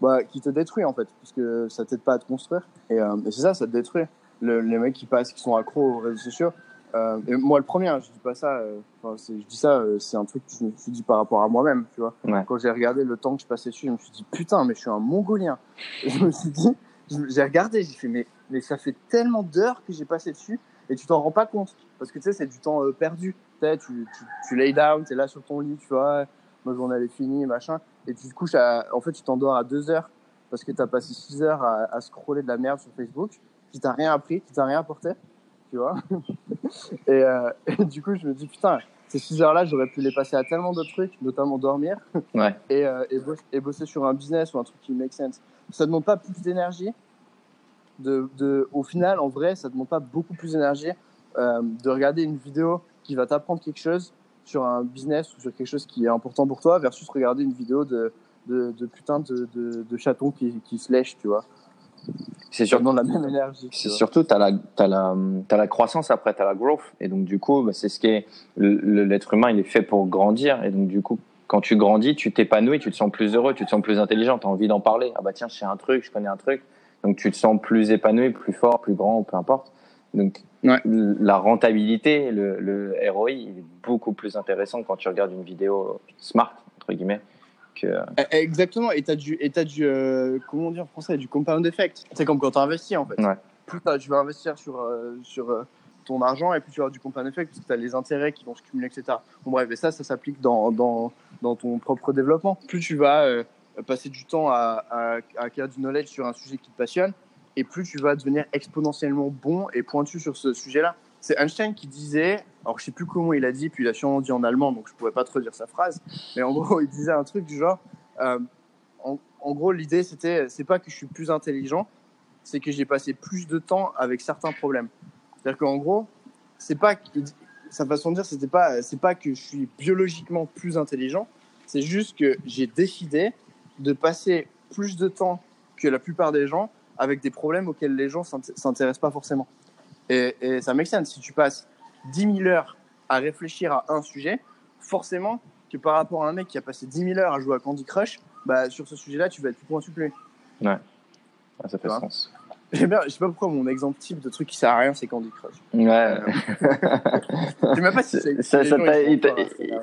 bah, qui te détruit en fait, parce que ça t'aide pas à te construire. Et, euh, et c'est ça, ça te détruit. Le- les mecs qui passent, qui sont accros aux réseaux sociaux. Euh, et moi, le premier, hein, je dis pas ça. euh, je dis ça, euh, c'est un truc que je me suis dit par rapport à moi-même, tu vois. Ouais. Quand j'ai regardé le temps que je passais dessus, je me suis dit putain, mais je suis un Mongolien. Et je me suis dit, j'ai regardé, j'ai fait mais mais ça fait tellement d'heures que j'ai passé dessus et tu t'en rends pas compte parce que tu sais c'est du temps euh, perdu. Tu, tu, tu, tu lay down, t'es là sur ton lit, tu vois, ma journée elle est finie, machin, et tu te couches à, en fait tu t'endors à deux heures parce que t'as passé six heures à, à scroller de la merde sur Facebook, qui t'a rien appris, qui t'a rien apporté, tu vois. et, euh, et du coup, je me dis, putain, ces 6 heures-là, j'aurais pu les passer à tellement d'autres trucs, notamment dormir Ouais. et, euh, et, bos- et bosser sur un business ou un truc qui make sense. Ça demande pas plus d'énergie. De, de, au final, en vrai, ça demande pas beaucoup plus d'énergie euh, de regarder une vidéo qui va t'apprendre quelque chose sur un business ou sur quelque chose qui est important pour toi versus regarder une vidéo de, de, de putain de, de, chatons qui, qui se lèchent, tu vois. C'est demande la même énergie. C'est surtout, tu as, la, croissance après, tu as la growth. Et donc, du coup, bah, c'est ce qui est. L'être humain, il est fait pour grandir. Et donc, du coup, quand tu grandis, tu t'épanouis, tu te sens plus heureux, tu te sens plus intelligent, tu as envie d'en parler. Ah bah tiens, je sais un truc, je connais un truc. Donc, tu te sens plus épanoui, plus fort, plus grand, peu importe. Donc, Ouais. la rentabilité, le, le ROI, il est beaucoup plus intéressant quand tu regardes une vidéo smart, entre guillemets, que. Eh, Exactement, et t'as du, et t'as du euh, comment dire en français, du compound effect. C'est comme quand tu investis en fait. Ouais. Plus tu vas investir sur, euh, sur euh, ton argent et plus tu vas avoir du compound effect parce que tu as les intérêts qui vont se cumuler, etc. Bon, bref, et ça, ça s'applique dans, dans, dans ton propre développement. Plus tu vas passer du temps à, acquérir du knowledge sur un sujet qui te passionne, et plus tu vas devenir exponentiellement bon et pointu sur ce sujet-là. C'est Einstein qui disait, alors je sais plus comment il a dit, puis il a sûrement dit en allemand, donc je pourrais pas trop dire sa phrase, mais en gros, il disait un truc du genre, euh, en, gros, l'idée, c'était, c'est pas que je suis plus intelligent, c'est que j'ai passé plus de temps avec certains problèmes. C'est-à-dire qu'en gros, c'est pas, sa façon de dire, c'était pas, c'est pas que je suis biologiquement plus intelligent, c'est juste que j'ai décidé de passer plus de temps que la plupart des gens avec des problèmes auxquels les gens s'int- s'intéressent pas forcément. Et, et ça make sense. Si tu passes 10 000 heures à réfléchir à un sujet, forcément que par rapport à un mec qui a passé 10 000 heures à jouer à Candy Crush, bah, sur ce sujet-là, tu vas être plus pointu que lui. Ah, ça fait Ouais. sens. Je sais pas pourquoi mon exemple type de truc qui sert à rien, c'est Candy Crush. Ouais. Je sais même pas si ça, ça t'a- il t'a-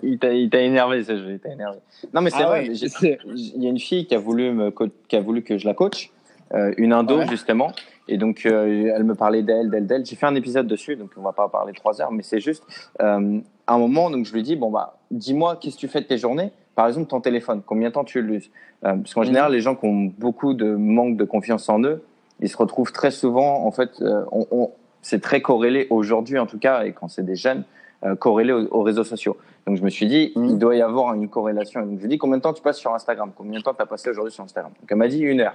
il il énervé ce jeu, il t'a énervé. Non mais c'est Ah vrai, ouais, il y a une fille qui a voulu me co- qui a voulu que je la coach, euh, une indo Ouais. justement, et donc euh, elle me parlait d'elle, d'elle, d'elle. J'ai fait un épisode dessus, donc on va pas parler trois heures, mais c'est juste euh, à un moment donc je lui dis bon bah dis-moi qu'est-ce que tu fais de tes journées? Par exemple ton téléphone, combien de temps tu l'uses? Euh, Parce qu'en Mhm. général les gens qui ont beaucoup de manque de confiance en eux, ils se retrouvent très souvent en fait, euh, on, on- c'est très corrélé aujourd'hui en tout cas, et quand c'est des jeunes euh, corrélé aux, aux réseaux sociaux. Donc je me suis dit, il doit y avoir une corrélation. Donc je lui ai dit, combien de temps tu passes sur Instagram? Combien de temps tu as passé aujourd'hui sur Instagram? Donc elle m'a dit une heure.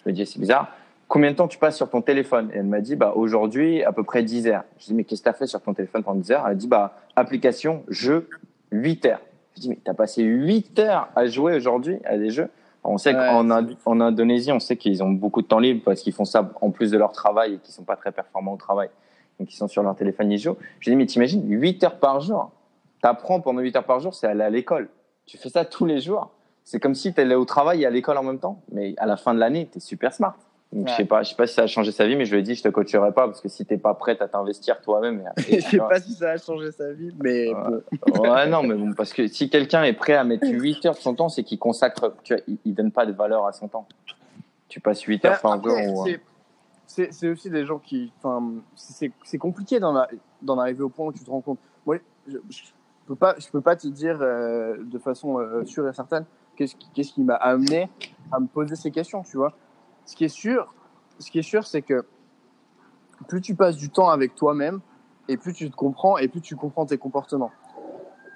Je lui ai dit, c'est bizarre. Combien de temps tu passes sur ton téléphone? Et elle m'a dit, bah, aujourd'hui, à peu près 10 heures. Je lui ai dit, mais qu'est-ce que tu as fait sur ton téléphone pendant 10 heures? Elle a dit, bah, application, jeu, 8 heures. Je lui ai dit, mais tu as passé 8 heures à jouer aujourd'hui à des jeux? On sait Ouais, qu'en c'est- Ind- en Indonésie, on sait qu'ils ont beaucoup de temps libre parce qu'ils font ça en plus de leur travail et qu'ils sont pas très performants au travail. Donc, ils sont sur leur téléphone, ils jouent. Je dis, mais t'imagines, 8 heures par jour. T'apprends pendant 8 heures par jour, c'est aller à l'école. Tu fais ça tous les jours. C'est comme si tu allais au travail et à l'école en même temps. Mais à la fin de l'année, tu es super smart. Donc, je sais pas, je sais pas si ça a changé sa vie, mais je lui ai dit, je te coacherai pas parce que si t'es pas prête à t'investir toi-même. Je sais pas si ça a changé sa vie, mais Ouais. bon. Ouais, non, mais bon, parce que si quelqu'un est prêt à mettre 8 heures de son temps, c'est qu'il consacre, tu vois, il, il donne pas de valeur à son temps. Tu passes 8 heures par Après, jour. ou- c'est- aussi des gens qui. Enfin, c'est compliqué d'en arriver au point où tu te rends compte. Moi, je, je peux pas, je peux pas te dire euh, de façon euh, sûre et certaine qu'est-ce qui, qu'est-ce qui m'a amené à me poser ces questions, tu vois. Ce qui est sûr, ce qui est sûr, c'est que plus tu passes du temps avec toi-même et plus tu te comprends et plus tu comprends tes comportements.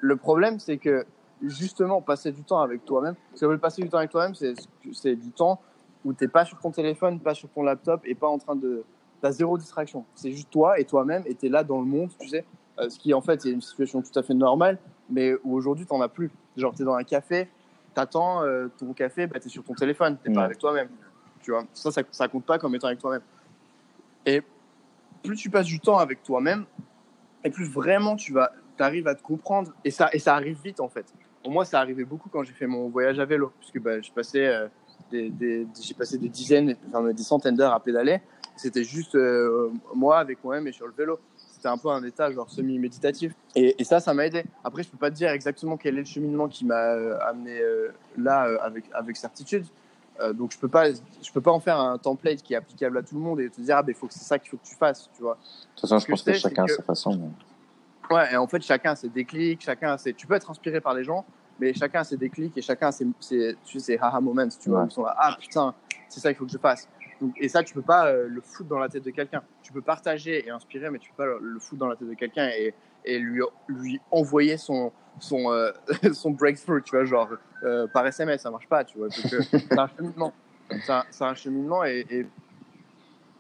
Le problème, c'est que justement, passer du temps avec toi-même, ce que veut passer du temps avec toi-même, c'est du temps où tu n'es pas sur ton téléphone, pas sur ton laptop et pas en train de. Tu as zéro distraction. C'est juste toi et toi-même et tu es là dans le monde, tu sais. Euh, ce qui en fait est une situation tout à fait normale, mais où aujourd'hui tu n'en as plus. Genre, tu es dans un café, tu attends ton café, bah, tu es sur ton téléphone, tu Ouais. pas avec toi-même. Tu vois, ça, ça, ça compte pas comme étant avec toi-même. Et plus tu passes du temps avec toi-même, et plus vraiment tu vas, arrives à te comprendre, et ça, et ça arrive vite en fait. Pour moi, ça arrivait beaucoup quand j'ai fait mon voyage à vélo, puisque bah, je passais, euh, des, j'ai passé des dizaines, enfin des centaines d'heures à pédaler. C'était juste euh, moi avec moi-même et sur le vélo. C'était un peu un état genre semi-méditatif. Et, et ça, ça m'a aidé. Après, je peux pas te dire exactement quel est le cheminement qui m'a euh, amené là avec, avec certitude. Euh, donc je peux pas, je peux pas en faire un template qui est applicable à tout le monde et te dire ah ben faut que c'est ça qu'il faut que tu fasses, tu vois. De toute façon, je que pense que chacun a c'est sa façon. mais- Ouais, et en fait, chacun a ses déclics, chacun a ses... Tu peux être inspiré par les gens, mais chacun a ses déclics et chacun a ses, ses, tu sais, ses haha moments, tu vois. Ouais. Ils sont là, ah putain, c'est ça qu'il faut que je fasse. Et ça, tu peux pas euh, le foutre dans la tête de quelqu'un. Tu peux partager et inspirer, mais tu peux pas le, foutre dans la tête de quelqu'un et, lui, envoyer son, son, euh, breakthrough, tu vois, genre euh, par SMS, ça marche pas, tu vois. C'est un cheminement. C'est un, cheminement et,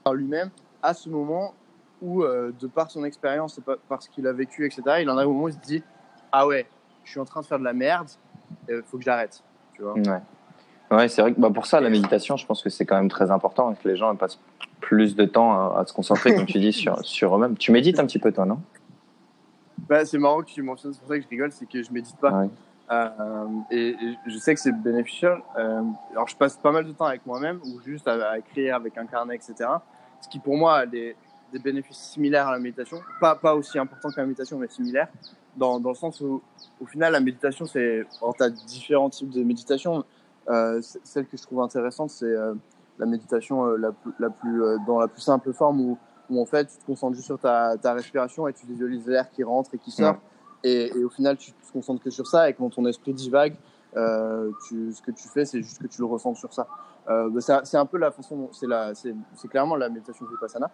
par lui-même, à ce moment où, euh, de par son expérience et pa- par ce qu'il a vécu, etc., il en a un moment où il se dit Ah ouais, je suis en train de faire de la merde, il faut que j'arrête, tu vois. Ouais, ouais c'est vrai que bah, pour ça, la méditation, je pense que c'est quand même très important et que les gens passent plus de temps à, à se concentrer, comme tu dis, sur, sur eux-mêmes. Tu médites un petit peu, toi, non? Bah, c'est marrant que tu mentionnes, c'est pour ça que je rigole, c'est que je médite pas. Ouais. Euh, et, et je sais que c'est bénéficieux. Euh, alors, je passe pas mal de temps avec moi-même ou juste à, à écrire avec un carnet, etc. Ce qui, pour moi, a des, des bénéfices similaires à la méditation. Pas, pas aussi important que la méditation, mais similaires. Dans, dans le sens où, au final, la méditation, c'est. Alors, tu as différents types de méditation. Celle que je trouve intéressante, c'est euh, la méditation euh, la, plus- la plus, euh, dans la plus simple forme où, où, en fait, tu te concentres juste sur ta, ta respiration et tu visualises l'air qui rentre et qui sort. Ouais. Et, et au final, tu te concentres que sur ça. Et quand ton esprit divague, euh, tu, ce que tu fais, c'est juste que tu le ressens sur ça. Euh, bah, c'est un peu la façon, dont- c'est la, c'est c'est clairement la méditation vipassana.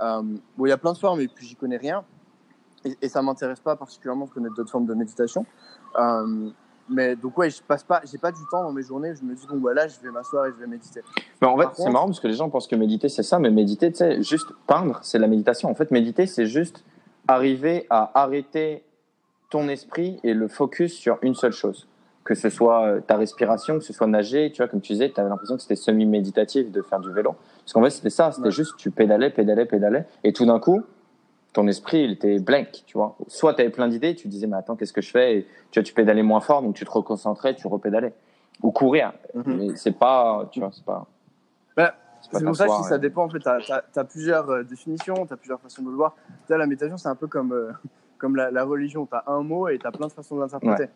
Euh, bon, il y a plein de formes et puis j'y connais rien. Et, et ça m'intéresse pas particulièrement de connaître d'autres formes de méditation. Mais donc ouais, je passe pas, j'ai pas du temps dans mes journées. Je me dis bon bah là, je vais m'asseoir et je vais méditer. Mais en fait, c'est marrant parce que les gens pensent que méditer, c'est ça, mais méditer, tu sais, juste peindre, c'est la méditation. En fait, méditer, c'est juste arriver à arrêter ton esprit et le focus sur une seule chose. Que ce soit euh, ta respiration, que ce soit nager, tu vois, comme tu disais, tu avais l'impression que c'était semi-méditatif de faire du vélo. Parce qu'en fait, c'était ça, c'était Ouais. juste, tu pédalais, pédalais, pédalais, et tout d'un coup, ton esprit, il était blank, tu vois. Soit tu avais plein d'idées, tu disais, mais attends, qu'est-ce que je fais? Et tu vois, tu pédalais moins fort, donc tu te reconcentrais, tu repédalais. Ou courir. Mais c'est pas, tu vois, c'est pas. Bah, C'est pour ça que si ça ouais. dépend, en fait, tu as, plusieurs euh, définitions, tu as plusieurs façons de le voir. Tu sais, la méditation, c'est un peu comme, euh, comme la, la religion. Tu as un mot et tu as plein de façons de l'interpréter.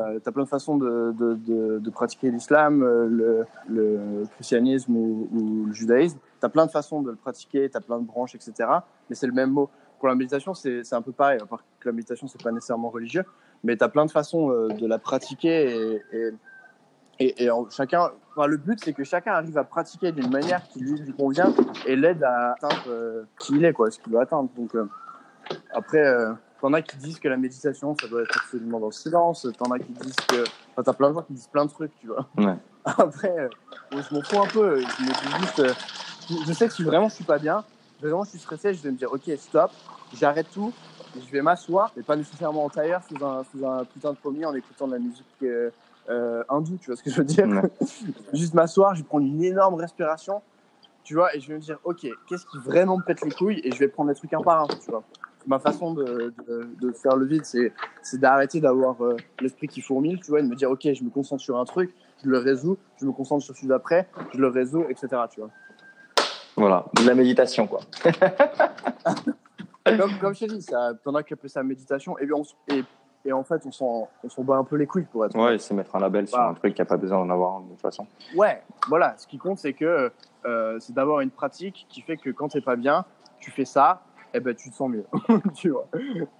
Euh, tu as plein de façons de, de, de, de pratiquer l'islam, euh, le, le christianisme ou, ou le judaïsme. Tu as plein de façons de le pratiquer, tu as plein de branches, etc. Mais c'est le même mot. Pour la méditation, c'est un peu pareil, à part que la méditation, c'est pas nécessairement religieux, mais tu as plein de façons euh, de la pratiquer et, et, et, et en- chacun, enfin, le but, c'est que chacun arrive à pratiquer d'une manière qui lui, lui convient et l'aide à atteindre euh, qui il est, quoi, ce qu'il veut atteindre. Donc, euh, après, euh, t'en as qui disent que la méditation, ça doit être absolument dans le silence. T'en as qui disent que, enfin, t'as plein de gens qui disent plein de trucs, tu vois. Ouais. Après, euh, je m'en fous un peu. Je me dis juste, je sais que si vraiment je suis pas bien, vraiment je suis stressé, je vais me dire, ok, stop, j'arrête tout. Je vais m'asseoir, mais pas nécessairement en tailleur, sous un, sous un putain de pommier en écoutant de la musique euh, euh, hindoue, tu vois ce que je veux dire? Ouais. Juste m'asseoir, je vais prendre une énorme respiration, tu vois, et je vais me dire, ok, qu'est-ce qui vraiment me pète les couilles, et je vais prendre les trucs un par un, tu vois. Ma façon de, de, de faire le vide, c'est c'est d'arrêter d'avoir euh, l'esprit qui fourmille, tu vois, et de me dire, ok, je me concentre sur un truc, je le résous, je me concentre sur celui d'après, je le résous, etc., tu vois. Voilà, de la méditation, quoi. Comme, comme je t'ai dit, ça, t'en as qui appellent ça méditation, et, on et, et en fait, on s'en bat un peu les couilles, pour être Ouais, c'est mettre un label sur un truc qui a pas besoin d'en avoir de toute façon. Ouais, voilà. Ce qui compte, c'est que euh, c'est d'avoir une pratique qui fait que quand t'es pas bien, tu fais ça, et ben tu te sens mieux, tu vois.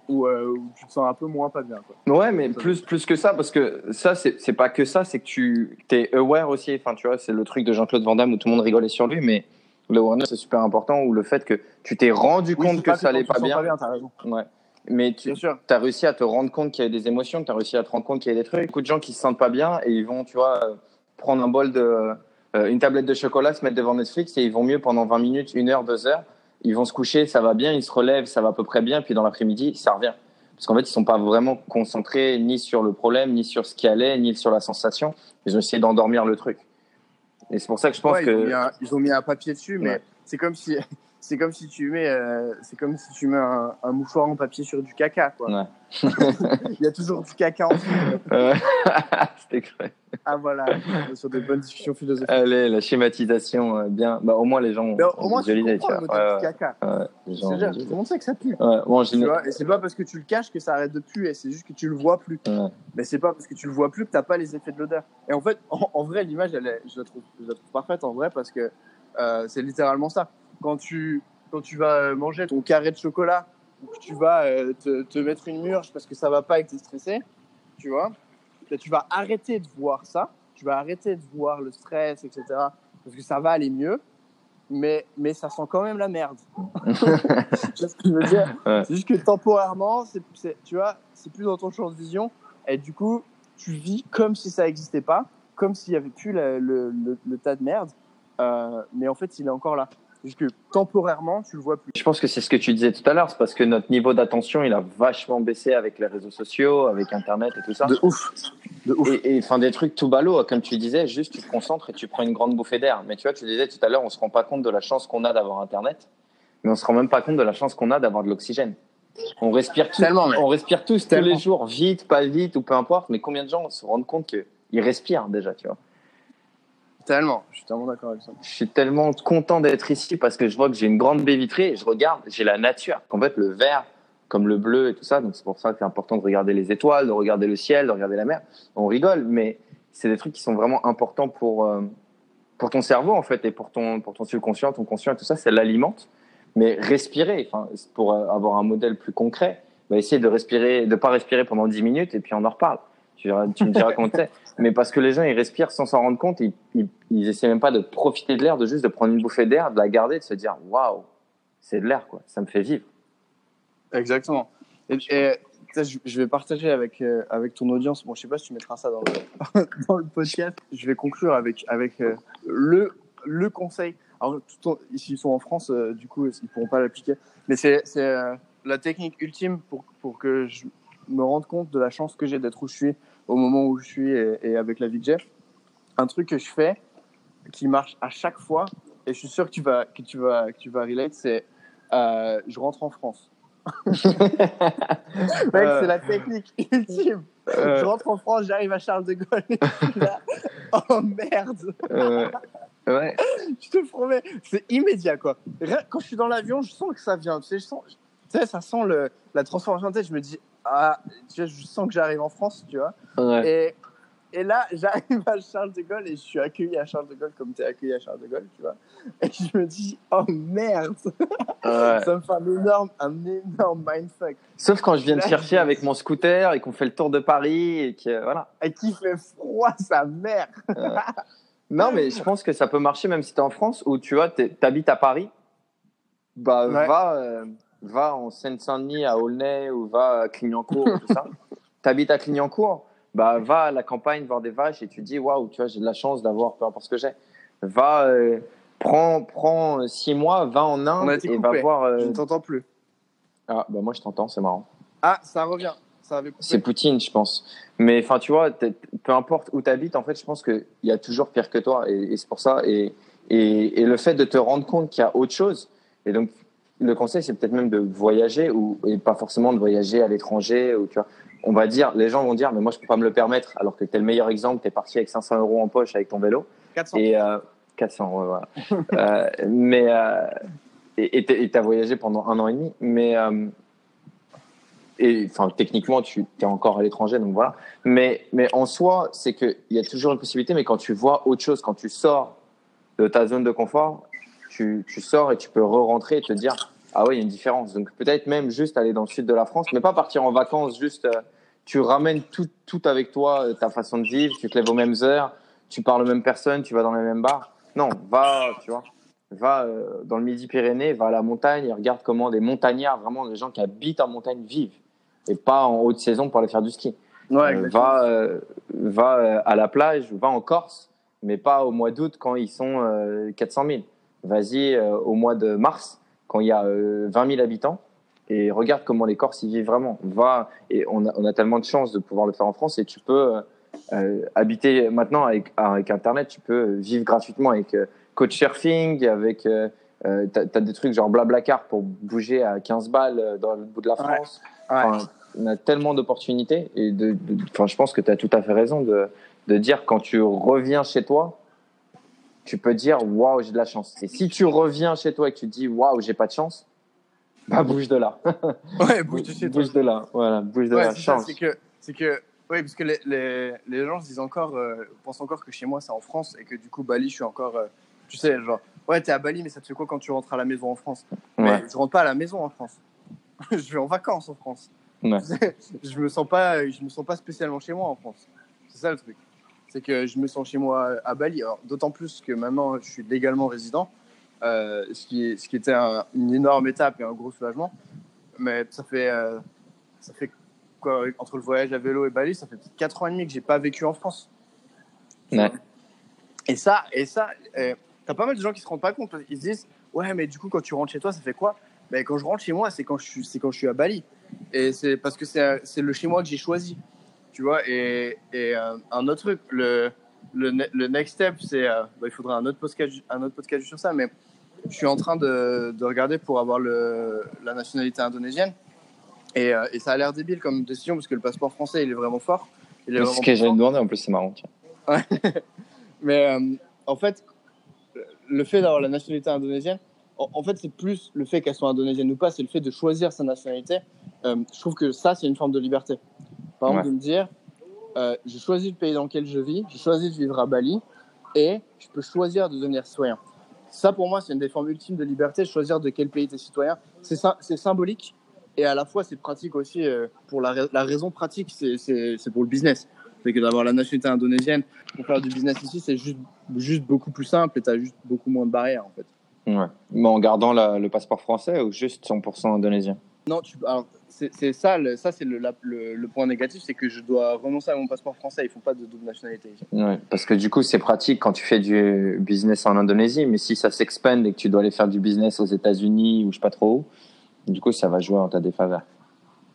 Ou, euh, ou tu te sens un peu moins pas bien. Quoi. Ouais, mais plus, plus que ça, parce que ça, c'est c'est pas que ça, c'est que tu es aware aussi. Enfin, tu vois, c'est le truc de Jean-Claude Van Damme où tout le monde rigolait sur lui, mais l'awareness, c'est super important, ou le fait que tu t'es rendu Oui, compte que ça allait pas bien. pas bien, t'as raison. Ouais. Mais tu as réussi à te rendre compte qu'il y a des émotions, tu as réussi à te rendre compte qu'il y a des trucs. Beaucoup de gens qui se sentent pas bien et ils vont, tu vois, euh, prendre un bol de, euh, une tablette de chocolat, se mettre devant Netflix et ils vont mieux pendant 20 minutes, une heure, deux heures. Ils vont se coucher, ça va bien, ils se relèvent, ça va à peu près bien, puis dans l'après-midi, ça revient. Parce qu'en fait, ils sont pas vraiment concentrés ni sur le problème, ni sur ce qui allait, ni sur la sensation. Ils ont essayé d'endormir le truc. Et c'est pour ça que je pense Ouais, ils, ont que. un, ils ont mis un papier dessus, mais Ouais. c'est comme si. C'est comme si tu mets, euh, c'est comme si tu mets un, un mouchoir en papier sur du caca, quoi. Ouais. Il y a toujours du caca en dessous. Euh, C'était creux. Ah voilà, sur des bonnes discussions philosophiques. Allez, la schématisation, euh, bien. Bah, au moins, les gens Mais au moins, tu visualisé, le tu modèle vois. du Ouais, caca. les gens C'est-à-dire, tout le monde sait que ça pue. Ouais, Tu vois, et c'est pas parce que tu le caches que ça arrête de puer, c'est juste que tu le vois plus. Mais c'est pas parce que tu le vois plus que t'as pas les effets de l'odeur. Et en fait, en, en vrai, l'image, elle est- je, la trouve, je la trouve parfaite en vrai parce que euh, c'est littéralement ça. Quand tu, quand tu vas manger ton carré de chocolat ou que tu vas euh, te, te mettre une murge parce que ça va pas et que stressé, tu vois, ben, tu vas arrêter de voir ça, tu vas arrêter de voir le stress, etc. parce que ça va aller mieux. mais, mais ça sent quand même la merde. tu vois ce que je veux dire? Ouais. C'est juste que temporairement, c'est, c'est- tu vois, c'est plus dans ton champ de vision. Et du coup, tu vis comme si ça n'existait pas, comme s'il n'y avait plus la- le, le- le tas de merde. Euh, mais en fait, il est encore là. Juste que temporairement, tu le vois plus. Je pense que c'est ce que tu disais tout à l'heure, c'est parce que notre niveau d'attention, il a vachement baissé avec les réseaux sociaux, avec Internet et tout ça. De ouf. De ouf. Et, enfin des trucs tout ballots, comme tu disais, juste tu te concentres et tu prends une grande bouffée d'air. Mais tu vois, tu disais tout à l'heure, on se rend pas compte de la chance qu'on a d'avoir Internet, mais on se rend même pas compte de la chance qu'on a d'avoir de l'oxygène. On respire tous, on respire tous tous les jours, vite, pas vite ou peu importe. Mais combien de gens se rendent compte qu'ils respirent déjà, tu vois? Tellement. Je suis tellement d'accord avec ça. Je suis tellement content d'être ici parce que je vois que j'ai une grande baie vitrée et je regarde, j'ai la nature. En fait, le vert, comme le bleu et tout ça, donc c'est pour ça que c'est important de regarder les étoiles, de regarder le ciel, de regarder la mer. On rigole, mais c'est des trucs qui sont vraiment importants pour, euh, pour ton cerveau, en fait, et pour ton, pour ton subconscient, ton conscient et tout ça, ça l'alimente. Mais respirer, pour euh, avoir un modèle plus concret, bah, essayer de respirer, de pas respirer pendant 10 minutes et puis on en reparle. Tu, me diras comment c'est. Mais parce que les gens, ils respirent sans s'en rendre compte, ils, ils, essaient même pas de profiter de l'air, de juste de prendre une bouffée d'air, de la garder, de se dire, waouh, c'est de l'air, quoi. Ça me fait vivre. Exactement. Et, et, je, vais partager avec, euh, avec ton audience. Bon, je sais pas si tu mettras ça dans le, dans le podcast. Je vais conclure avec, avec euh, le, le conseil. Alors, s'ils sont en France, euh, du coup, ils pourront pas l'appliquer. Mais c'est la technique ultime pour, pour que je me rende compte de la chance que j'ai d'être où je suis au moment où je suis et, et avec la vie que j'ai. Un truc que je fais qui marche à chaque fois, et je suis sûr que tu vas, que tu vas, que tu vas relate, c'est euh, je rentre en France. Mec, Euh. c'est la technique ultime. Euh. Je rentre en France, j'arrive à Charles de Gaulle. là, oh merde, Euh, ouais. je te promets, c'est immédiat quoi. Quand je suis dans l'avion, je sens que ça vient. Tu sais, je sens, tu sais, ça sent le, la transformation de tête. Je me dis, ah, tu vois, je sens que j'arrive en France, tu vois. ouais. Et, et là, j'arrive à Charles de Gaulle et je suis accueilli à Charles de Gaulle comme tu es accueilli à Charles de Gaulle, tu vois. Et je me dis, oh merde, Ouais. ça me fait un énorme, un énorme mindfuck. Sauf quand je viens de Là, chercher avec mon scooter et qu'on fait le tour de Paris et que voilà. Et qui fait froid, sa mère. Non, mais je pense que ça peut marcher même si tu es en France ou tu vois, tu habites à Paris. Bah, va, euh, va en Seine-Saint-Denis, à Aulnay ou va à Clignancourt, tout ça. Tu habites à Clignancourt, bah, va à la campagne voir des vaches et tu te dis, waouh, tu vois, j'ai de la chance d'avoir peu importe ce que j'ai. Va, euh, prends, prends euh, six mois, va en On a Inde et va voir. euh, Je ne t'entends plus. Ah, bah, moi, je t'entends, c'est marrant. Ah, ça revient. C'est Poutine, je pense. Mais enfin, tu vois, peu importe où tu habites, en fait, je pense qu'il y a toujours pire que toi. Et, et c'est pour ça. Et, et, et le fait de te rendre compte qu'il y a autre chose. Et donc, le conseil, c'est peut-être même de voyager ou et pas forcément de voyager à l'étranger. Ou tu vois, on va dire, les gens vont dire, mais moi, je peux pas me le permettre. Alors que t'es le meilleur exemple. T'es parti avec 500 euros en poche avec ton vélo 400. et euh, 400 ouais, voilà. Euh, mais euh, et t'as voyagé pendant un an et demi mais euh, et enfin techniquement tu es encore à l'étranger donc voilà mais mais en soi c'est que il y a toujours une possibilité mais quand tu vois autre chose quand tu sors de ta zone de confort tu, tu sors et tu peux re-rentrer et te dire ah ouais il y a une différence donc peut-être même juste aller dans le sud de la France mais pas partir en vacances juste euh, tu ramènes tout tout avec toi euh, ta façon de vivre tu te lèves aux mêmes heures tu parles aux mêmes personnes, tu vas dans les mêmes bars. Non, va, tu vois, va euh, dans le Midi-Pyrénées, va à la montagne et regarde comment des montagnards, vraiment des gens qui habitent en montagne, vivent. Et pas en haute saison pour aller faire du ski. Ouais, Euh, va euh, va à la plage, va en Corse, mais pas au mois d'août quand ils sont euh, 400 000. Vas-y au mois de mars quand il y a euh, 20 000 habitants et regarde comment les Corses y vivent vraiment. Va et on a, on a tellement de chance de pouvoir le faire en France et tu peux euh, euh, habiter maintenant avec, avec Internet, tu peux vivre gratuitement avec euh, coach surfing, avec euh, euh, t'as, t'as des trucs genre Blablacar pour bouger à 15 balles euh, dans le bout de la Ouais. France. Enfin, on a tellement d'opportunités et de, de- enfin, je pense que tu as tout à fait raison de, de dire quand tu reviens chez toi, tu peux dire waouh j'ai de la chance. Et si tu reviens chez toi et que tu te dis waouh j'ai pas de chance, bah bouge de là. Ouais, bouge de chez toi. bouge de là, voilà, bouge de Ouais, là, change. c'est que, c'est que, oui, parce que les, les, les gens se disent encore, euh, pensent encore que chez moi c'est en France et que du coup Bali, je suis encore, euh, tu sais, genre, ouais, t'es à Bali, mais ça te fait quoi quand tu rentres à la maison en France? Ouais. Mais je rentre pas à la maison en France. je vais en vacances en France. Ouais. je me sens pas, je me sens pas spécialement chez moi en France. C'est ça le truc. C'est que je me sens chez moi à Bali. Alors, d'autant plus que maintenant je suis légalement résident. euh, ce, qui, ce qui était un- une énorme étape et un gros soulagement. Mais ça fait, euh, ça fait quoi, entre le voyage à vélo et Bali, ça fait peut-être 4 ans et demi que j'ai pas vécu en France. Ouais. Et ça, et ça, euh, t'as pas mal de gens qui se rendent pas compte. Ils se disent, ouais, mais du coup, quand tu rentres chez toi, ça fait quoi? Mais quand je rentre chez moi, c'est quand je suis, c'est quand je suis à Bali. Et c'est parce que c'est, c'est le chez moi que j'ai choisi. Tu vois. Et, et euh, un autre truc, le, le, ne- le next step, c'est, euh, bah, il faudra un autre podcast, un autre podcast sur ça, mais je suis en train de, de regarder pour avoir le, la nationalité indonésienne. Et, euh, et ça a l'air débile comme décision parce que le passeport français, il est vraiment fort. C'est ce que j'allais demander, en plus, c'est marrant. tiens. Mais euh, en fait, le fait d'avoir la nationalité indonésienne, en, en fait, c'est plus le fait qu'elle soit indonésienne ou pas, c'est le fait de choisir sa nationalité. Euh, je trouve que ça, c'est une forme de liberté. Par exemple, Ouais. de me dire, euh, je choisis le pays dans lequel je vis, je choisis de vivre à Bali et je peux choisir de devenir citoyen. Ça, pour moi, c'est une des formes ultimes de liberté, choisir de quel pays tu es citoyen. C'est sy- c'est symbolique et à la fois, c'est pratique aussi. euh, pour la, ra- la raison pratique, c'est- pour le business. C'est que d'avoir la nationalité indonésienne pour faire du business ici, c'est juste, juste beaucoup plus simple et tu as juste beaucoup moins de barrières en fait. Ouais. Mais en gardant la- le passeport français ou juste 100% indonésien? Non, tu, alors, c'est ça, le, ça c'est le, le, le point négatif, c'est que je dois renoncer à mon passeport français. Ils font pas de double nationalité. Ouais, parce que du coup, c'est pratique quand tu fais du business en Indonésie, mais si ça s'expande et que tu dois aller faire du business aux États-Unis ou je sais pas trop où, du coup, ça va jouer en ta défaveur.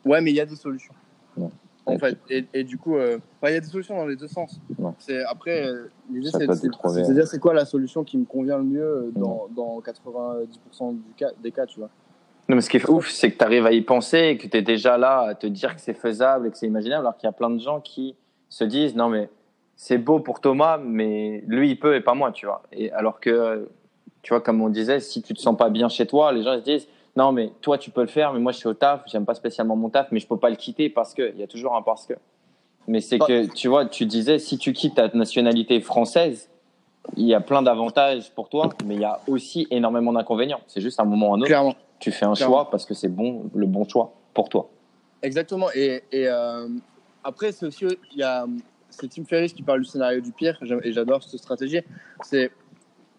Ouais, mais il y a des solutions. Ouais. En fait, et, et du coup, euh, il y a des solutions dans les deux sens. C'est après euh, l'idée, c'est de dire c'est quoi la solution qui me convient le mieux euh, dans, dans 90% du cas, des cas, tu vois. Non, mais ce qui est ouf, c'est que tu arrives à y penser et que tu es déjà là à te dire que c'est faisable et que c'est imaginable, alors qu'il y a plein de gens qui se disent non, mais c'est beau pour Thomas, mais lui, il peut et pas moi, tu vois. Et alors que, tu vois, comme on disait, si tu te sens pas bien chez toi, les gens se disent non, mais toi, tu peux le faire, mais moi, je suis au taf, j'aime pas spécialement mon taf, mais je peux pas le quitter parce que, il y a toujours un parce que. Mais c'est que, tu vois, tu disais, si tu quittes ta nationalité française, il y a plein d'avantages pour toi, mais il y a aussi énormément d'inconvénients. C'est juste un moment ou un autre. Tu fais un Clairement. choix parce que c'est bon, le bon choix pour toi. Exactement. Et, et euh, après, c'est aussi, il y a, c'est Tim Ferriss qui parle du scénario du pire, et j'adore cette stratégie. C'est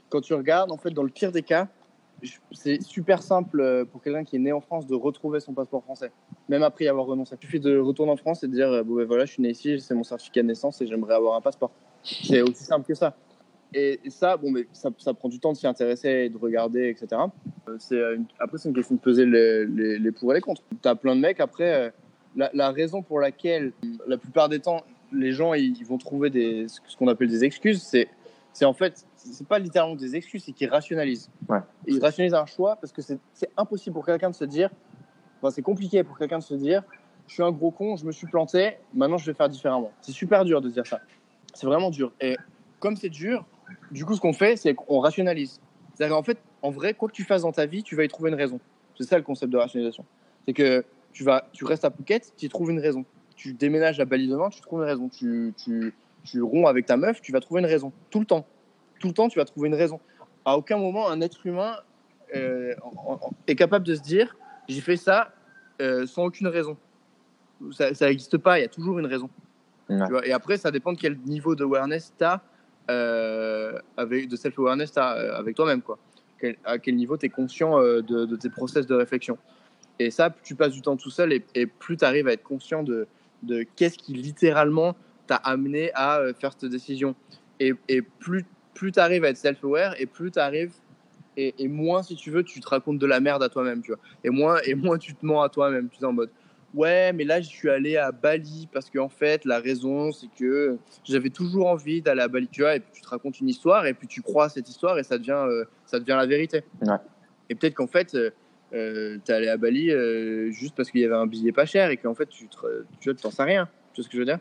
quand tu regardes, en fait, dans le pire des cas, c'est super simple euh, pour quelqu'un qui est né en France de retrouver son passeport français, même après y avoir renoncé. Il suffit de retourner en France et de dire, euh, bon, ben voilà, je suis né ici, c'est mon certificat de naissance et j'aimerais avoir un passeport. C'est aussi simple que ça. Et, et ça, bon, mais ça, ça prend du temps de s'y intéresser et de regarder, etc. Euh, c'est euh, après, c'est une question de peser les, les, les pour et les contre. Tu as plein de mecs, après, euh, la, la raison pour laquelle, la plupart des temps, les gens ils, vont trouver des, ce qu'on appelle des excuses, c'est, c'est en fait, c'est pas littéralement des excuses, c'est qu'ils rationalisent. Ouais. Ils rationalisent un choix parce que c'est, c'est impossible pour quelqu'un de se dire, enfin, c'est compliqué pour quelqu'un de se dire, je suis un gros con, je me suis planté, maintenant je vais faire différemment. C'est super dur de se dire ça. C'est vraiment dur. Et comme c'est dur, du coup, ce qu'on fait, c'est qu'on rationalise. C'est-à-dire qu'en fait, en vrai, quoi que tu fasses dans ta vie, tu vas y trouver une raison. C'est ça le concept de rationalisation. C'est que tu, vas, tu restes à Phuket, tu y trouves une raison. Tu déménages à Bali demain, tu trouves une raison. Tu, tu, tu romps avec ta meuf, tu vas trouver une raison. Tout le temps. Tout le temps, tu vas trouver une raison. À aucun moment, un être humain euh, en- en- est capable de se dire j'ai fait ça euh, sans aucune raison. Ça n'existe pas, il y a toujours une raison. Ouais. Tu vois, et après, ça dépend de quel niveau d'awareness tu as, avec, de self-awareness as avec toi-même. Quoi. À quel niveau tu es conscient euh, de, tes process de réflexion. Et ça, tu passes du temps tout seul et, plus tu arrives à être conscient de, de qu'est-ce qui littéralement t'a amené à euh, faire cette décision. Et, et plus, plus tu arrives à être self-aware et plus tu arrives, et, et moins, si tu veux, tu te racontes de la merde à toi-même. Tu vois. Et, moins, et moins tu te mens à toi-même. Tu es en mode Ouais, mais là, je suis allé à Bali parce qu'en fait, la raison, c'est que j'avais toujours envie d'aller à Bali, tu vois, et puis tu te racontes une histoire, et puis tu crois à cette histoire, et ça devient, euh, ça devient la vérité. Ouais. Et peut-être qu'en fait, euh, euh, t'es allé à Bali euh, juste parce qu'il y avait un billet pas cher, et qu'en fait, tu tu t'en sais rien. Tu vois ce que je veux dire?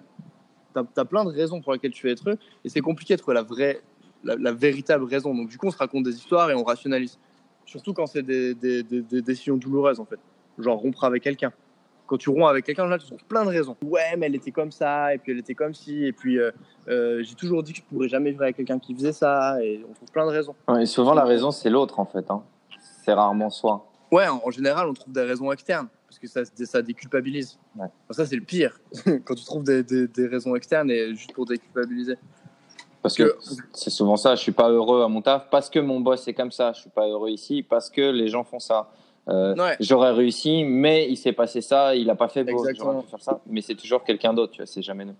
T'as as plein de raisons pour lesquelles tu fais des trucs, et c'est compliqué de trouver la vraie, la, la véritable raison. Donc, du coup, on se raconte des histoires et on rationalise. Surtout quand c'est des, des, des- des décisions douloureuses, en fait. Genre rompre avec quelqu'un quand tu romps avec quelqu'un, là, tu trouves plein de raisons. Ouais, mais elle était comme ça, et puis elle était comme ci, et puis euh, euh, j'ai toujours dit que je pourrais jamais vivre avec quelqu'un qui faisait ça, et on trouve plein de raisons. Ouais, et souvent, la raison, c'est l'autre, en fait. Hein. C'est rarement soi. Ouais, en, en général, on trouve des raisons externes, parce que ça, ça déculpabilise. Ouais. Enfin, ça, c'est le pire, quand tu trouves des, des, des raisons externes et juste pour déculpabiliser. Parce que Que- c'est souvent ça, je suis pas heureux à mon taf parce que mon boss est comme ça, je suis pas heureux ici parce que les gens font ça. Euh, Ouais. J'aurais réussi, mais il s'est passé ça, il a pas fait beau, j'aurais pu faire ça, mais c'est toujours quelqu'un d'autre, tu vois, c'est jamais nous.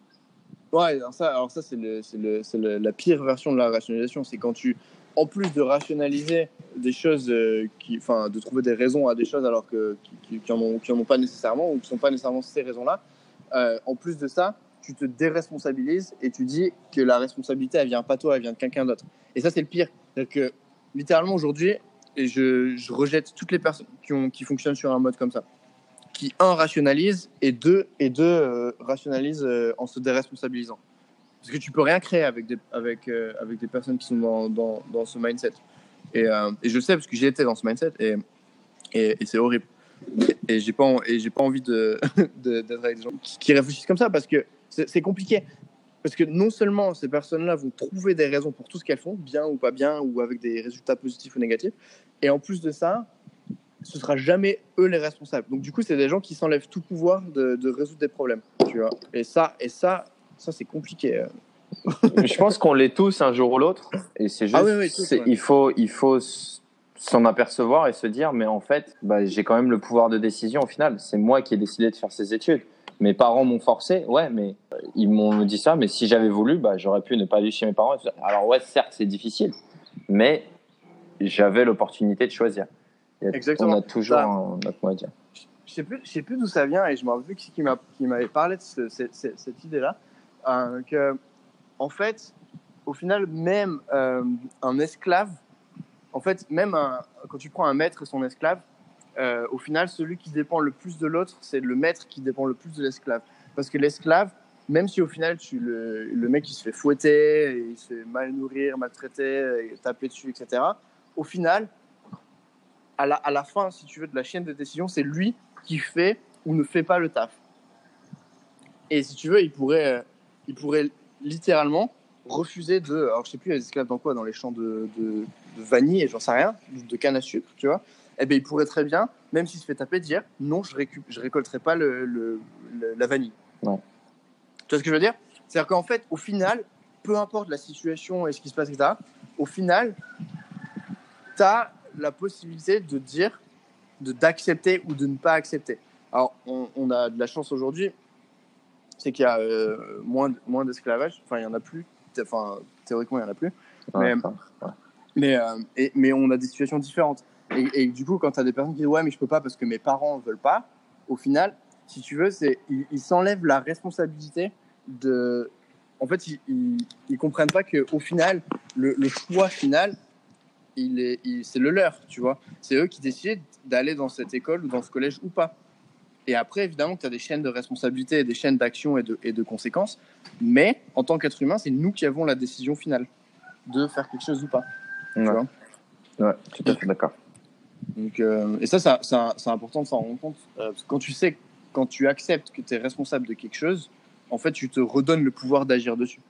Ouais, alors ça, alors ça c'est le, c'est le, c'est le- la pire version de la rationalisation. C'est quand tu, en plus de rationaliser des choses, euh, qui, enfin, de trouver des raisons à des choses alors que qui, qui, en ont, qui en ont pas nécessairement ou qui sont pas nécessairement ces raisons-là. euh, en plus de ça, tu te déresponsabilises et tu dis que la responsabilité elle vient pas toi, elle vient de quelqu'un d'autre. Et ça c'est le pire. C'est que littéralement aujourd'hui, et je, je rejette toutes les personnes qui, qui fonctionnent sur un mode comme ça. Qui un rationalise et deux et deux euh, rationalise euh, en se déresponsabilisant. Parce que tu peux rien créer avec des avec euh, avec des personnes qui sont dans, dans, dans ce mindset. Et, et je sais parce que j'y étais dans ce mindset et et, c'est horrible. Et, j'ai pas et j'ai pas envie de d'être avec des gens qui, réfléchissent comme ça parce que c'est compliqué parce que non seulement ces personnes-là vont trouver des raisons pour tout ce qu'elles font, bien ou pas bien, ou avec des résultats positifs ou négatifs, et en plus de ça, ce sera jamais eux les responsables. Donc du coup, c'est des gens qui s'enlèvent tout pouvoir de, de résoudre des problèmes, tu vois. Et ça, et ça, ça c'est compliqué. euh. je pense qu'on l'est tous un jour ou l'autre, et c'est juste, Ah oui, oui, tous, c'est- ouais. il faut, il faut s'en apercevoir et se dire, mais en fait, bah, j'ai quand même le pouvoir de décision au final. C'est moi qui ai décidé de faire ces études. Mes parents m'ont forcé, ouais, mais euh, ils m'ont dit ça, mais si j'avais voulu, bah, j'aurais pu ne pas aller chez mes parents. Alors ouais, certes, c'est difficile, mais j'avais l'opportunité de choisir. A- Exactement. On a toujours un- notre mot à dire. Je sais plus, je sais plus d'où ça vient et je me rappelle plus qui, qui m'a- qui m'avait parlé de ce- cette, cette- cette idée-là. euh, que, en fait, au final, même euh, un esclave, en fait, même un- quand tu prends un maître et son esclave, euh, au final, celui qui dépend le plus de l'autre, c'est le maître qui dépend le plus de l'esclave. Parce que l'esclave, même si au final, tu le, mec il se fait fouetter, et il se fait mal nourrir, maltraiter, et taper dessus, etc., au final, à la, fin, si tu veux, de la chaîne de décision, c'est lui qui fait ou ne fait pas le taf. Et si tu veux, il pourrait, euh, il pourrait littéralement refuser de. Alors, je sais plus, les esclaves dans quoi? Dans les champs de vanille, et j'en sais rien, de canne à sucre, tu vois? Eh bien, il pourrait très bien, même s'il se fait taper, dire non, je, récup je récolterai pas le, le- le- la vanille. Ouais. Tu vois ce que je veux dire? C'est-à-dire qu'en fait, au final, peu importe la situation et ce qui se passe, etc., au final, tu as la possibilité de dire, de d'accepter ou de ne pas accepter. Alors, on, on a de la chance aujourd'hui, c'est qu'il y a euh, moins, moins d'esclavage. Enfin, il y en a plus. Enfin, théoriquement, il y en a plus. Ouais, Mais- ouais. Mais, euh, et- mais on a des situations différentes. Et, et du coup, quand tu as des personnes qui disent ouais, mais je peux pas parce que mes parents veulent pas, au final, si tu veux, c'est ils s'enlèvent la responsabilité de. En fait, ils, ils, ils comprennent pas que au final, le, le choix final, il est, c'est le leur, tu vois. C'est eux qui décident d'aller dans cette école ou dans ce collège ou pas. Et après, évidemment, tu as des chaînes de responsabilité et des chaînes d'action et de, et de conséquences. Mais en tant qu'être humain, c'est nous qui avons la décision finale de faire quelque chose ou pas. Ouais. vois? Ouais, tout à fait d'accord. Euh, et ça, c'est important de s'en rendre compte. Euh, parce que quand tu sais, quand tu acceptes que tu es responsable de quelque chose, en fait, tu te redonnes le pouvoir d'agir dessus.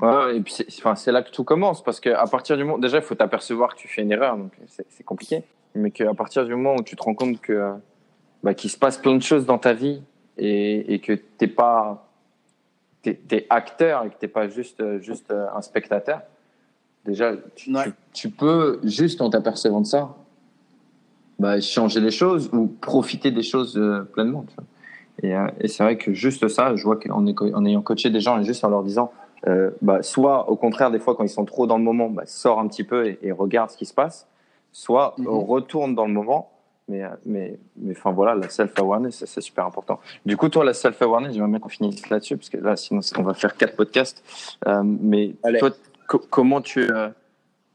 Ouais, et puis c'est là que tout commence parce que à partir du moment déjà il faut t'apercevoir que tu fais une erreur donc c'est compliqué mais qu'à partir du moment où tu te rends compte que bah, qu'il se passe plein de choses dans ta vie et, et que t'es pas t'es acteur et que t'es pas juste juste euh, un spectateur déjà tu, Ouais. tu, tu peux juste en t'apercevant de ça bah, changer les choses ou profiter des choses euh, pleinement tu vois. et, euh, et c'est vrai que juste ça je vois qu'en en ayant coaché des gens et juste en leur disant euh, bah, soit au contraire des fois quand ils sont trop dans le moment bah, sors un petit peu et, et regarde ce qui se passe soit Mhm. retourne dans le moment mais mais mais enfin voilà la self awareness c'est super important du coup toi la self awareness j'aimerais bien qu'on finisse là-dessus parce que là sinon on va faire quatre podcasts mais Allez. toi co- comment tu euh,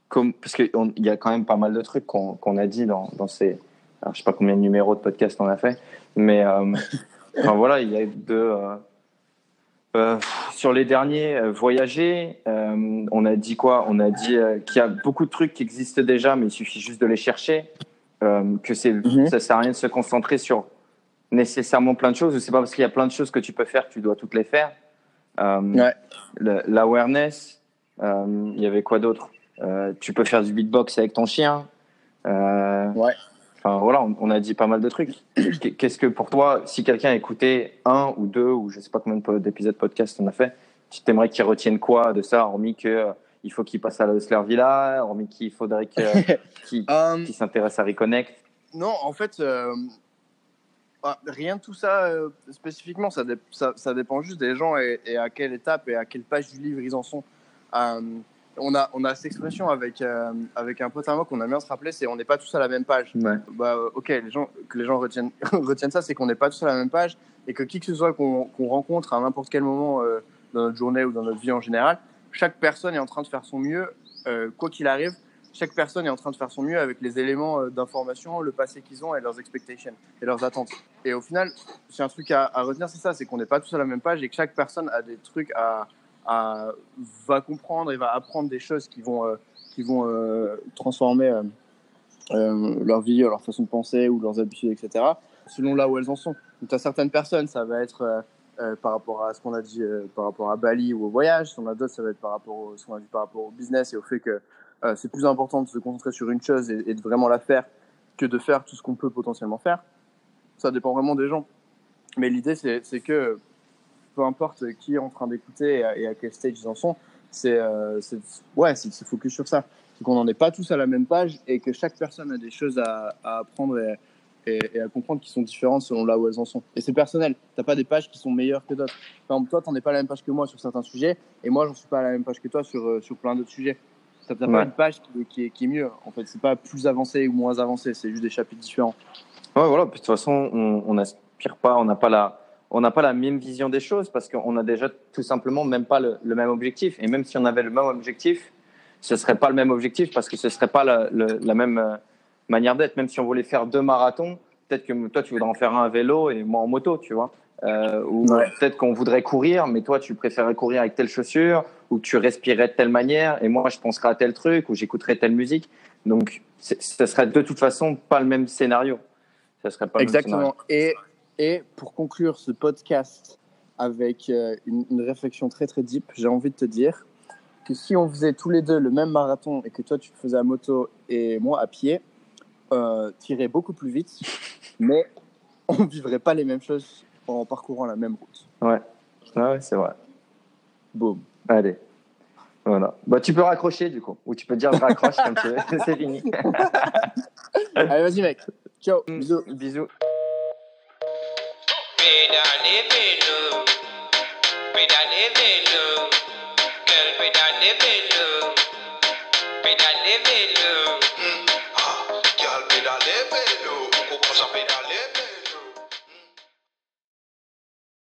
com- parce qu'il y a quand même pas mal de trucs qu'on a dit dans dans ces alors je sais pas combien de numéros de podcast on a fait mais euh, enfin voilà il y a deux euh, sur les derniers, euh, voyager, euh, on a dit quoi? On a dit qu'il y a beaucoup de trucs qui existent déjà, mais il suffit juste de les chercher. Que c'est, Mhm. ça sert à rien de se concentrer sur nécessairement plein de choses. C'est pas parce qu'il y a plein de choses que tu peux faire que tu dois toutes les faire. Ouais. L'awareness, il y avait quoi d'autre? Euh, Tu peux faire du beatbox avec ton chien. Euh, Ouais. Enfin voilà, on, on a dit pas mal de trucs. Qu'est-ce que pour toi, si quelqu'un a écouté un ou deux ou je sais pas combien de- d'épisodes podcast on a fait, tu t'aimerais qu'ils retiennent quoi de ça, hormis que euh, il faut qu'ils passent à la Hustler Villa, hormis qu'il faudrait qu'ils Euh, qu'ils s'intéressent à Reconnect? Non, en fait, euh, ah, rien de tout ça euh, spécifiquement. Ça, ça, ça dépend juste des gens et, et à quelle étape et à quelle page du livre ils en sont. Euh, on, a, on a cette expression avec, euh, avec un pote à moi qu'on aime bien se rappeler c'est on n'est pas tous à la même page. Ouais. Bah, euh, ok, les gens, que les gens retiennent, retiennent ça, c'est qu'on n'est pas tous à la même page et que qui que ce soit qu'on rencontre à n'importe quel moment euh, dans notre journée ou dans notre vie en général, chaque personne est en train de faire son mieux, euh, quoi qu'il arrive. Chaque personne est en train de faire son mieux avec les éléments d'information, le passé qu'ils ont et leurs expectations et leurs attentes. Et au final, c'est un truc à, à retenir, c'est ça, c'est qu'on n'est pas tous à la même page et que chaque personne a des trucs à, va comprendre et va apprendre des choses qui vont euh, qui vont euh, transformer euh, leur vie, leur façon de penser ou leurs habitudes, etc. Selon là où elles en sont. Donc, à certaines personnes, ça va être par rapport à ce qu'on a dit, par rapport à Bali ou au voyage. Si on a d'autres, ça va être par rapport au, ce qu'on a dit par rapport au business et au fait que c'est plus important de se concentrer sur une chose et, de vraiment la faire que de faire tout ce qu'on peut potentiellement faire. Ça dépend vraiment des gens. Mais l'idée, c'est que peu importe qui est en train d'écouter et, à- et à quel stage ils en sont, c'est euh, ouais, c'est de se focus sur ça. C'est qu'on n'en est pas tous à la même page et que chaque personne a des choses à, à apprendre et, et- et à comprendre qui sont différentes selon là où elles en sont. Et c'est personnel. T'as pas des pages qui sont meilleures que d'autres. Par exemple, toi, t'en es pas à la même page que moi sur certains sujets et moi, j'en suis pas à la même page que toi sur, euh, sur plein d'autres sujets. T'as Ouais. pas une page qui, qui est, qui est mieux. En fait, c'est pas plus avancé ou moins avancé. C'est juste des chapitres différents. Ouais, voilà. Puis de toute façon, on on n'aspire pas, on n'a pas la, on n'a pas la même vision des choses parce qu'on a déjà tout simplement même pas le, le même objectif. Et même si on avait le même objectif, ce serait pas le même objectif parce que ce serait pas la, même euh, manière d'être. Même si on voulait faire deux marathons, peut-être que toi tu voudrais en faire un à vélo et moi en moto, tu vois. Euh, ou Ouais. peut-être qu'on voudrait courir, mais toi tu préférerais courir avec telle chaussure, ou tu respirais de telle manière, et moi je penserais à tel truc, ou j'écouterais telle musique. Donc, ce serait de toute façon pas le même scénario. Ça serait pas le même scénario. Et, pour conclure ce podcast avec euh, une, une réflexion très très deep, j'ai envie de te dire que si on faisait tous les deux le même marathon et que toi tu le faisais à moto et moi à pied, euh, t'irais beaucoup plus vite, mais on vivrait pas les mêmes choses en parcourant la même route. Ouais, ouais c'est vrai. Boom. Allez. Voilà. Bah, tu peux raccrocher du coup. Ou tu peux dire je raccroche comme tu veux. C'est fini. Allez, vas-y mec. Ciao. Mm. Bisous. Bisous. Pédalez vélo, pédalez vélo, girl pédalez vélo,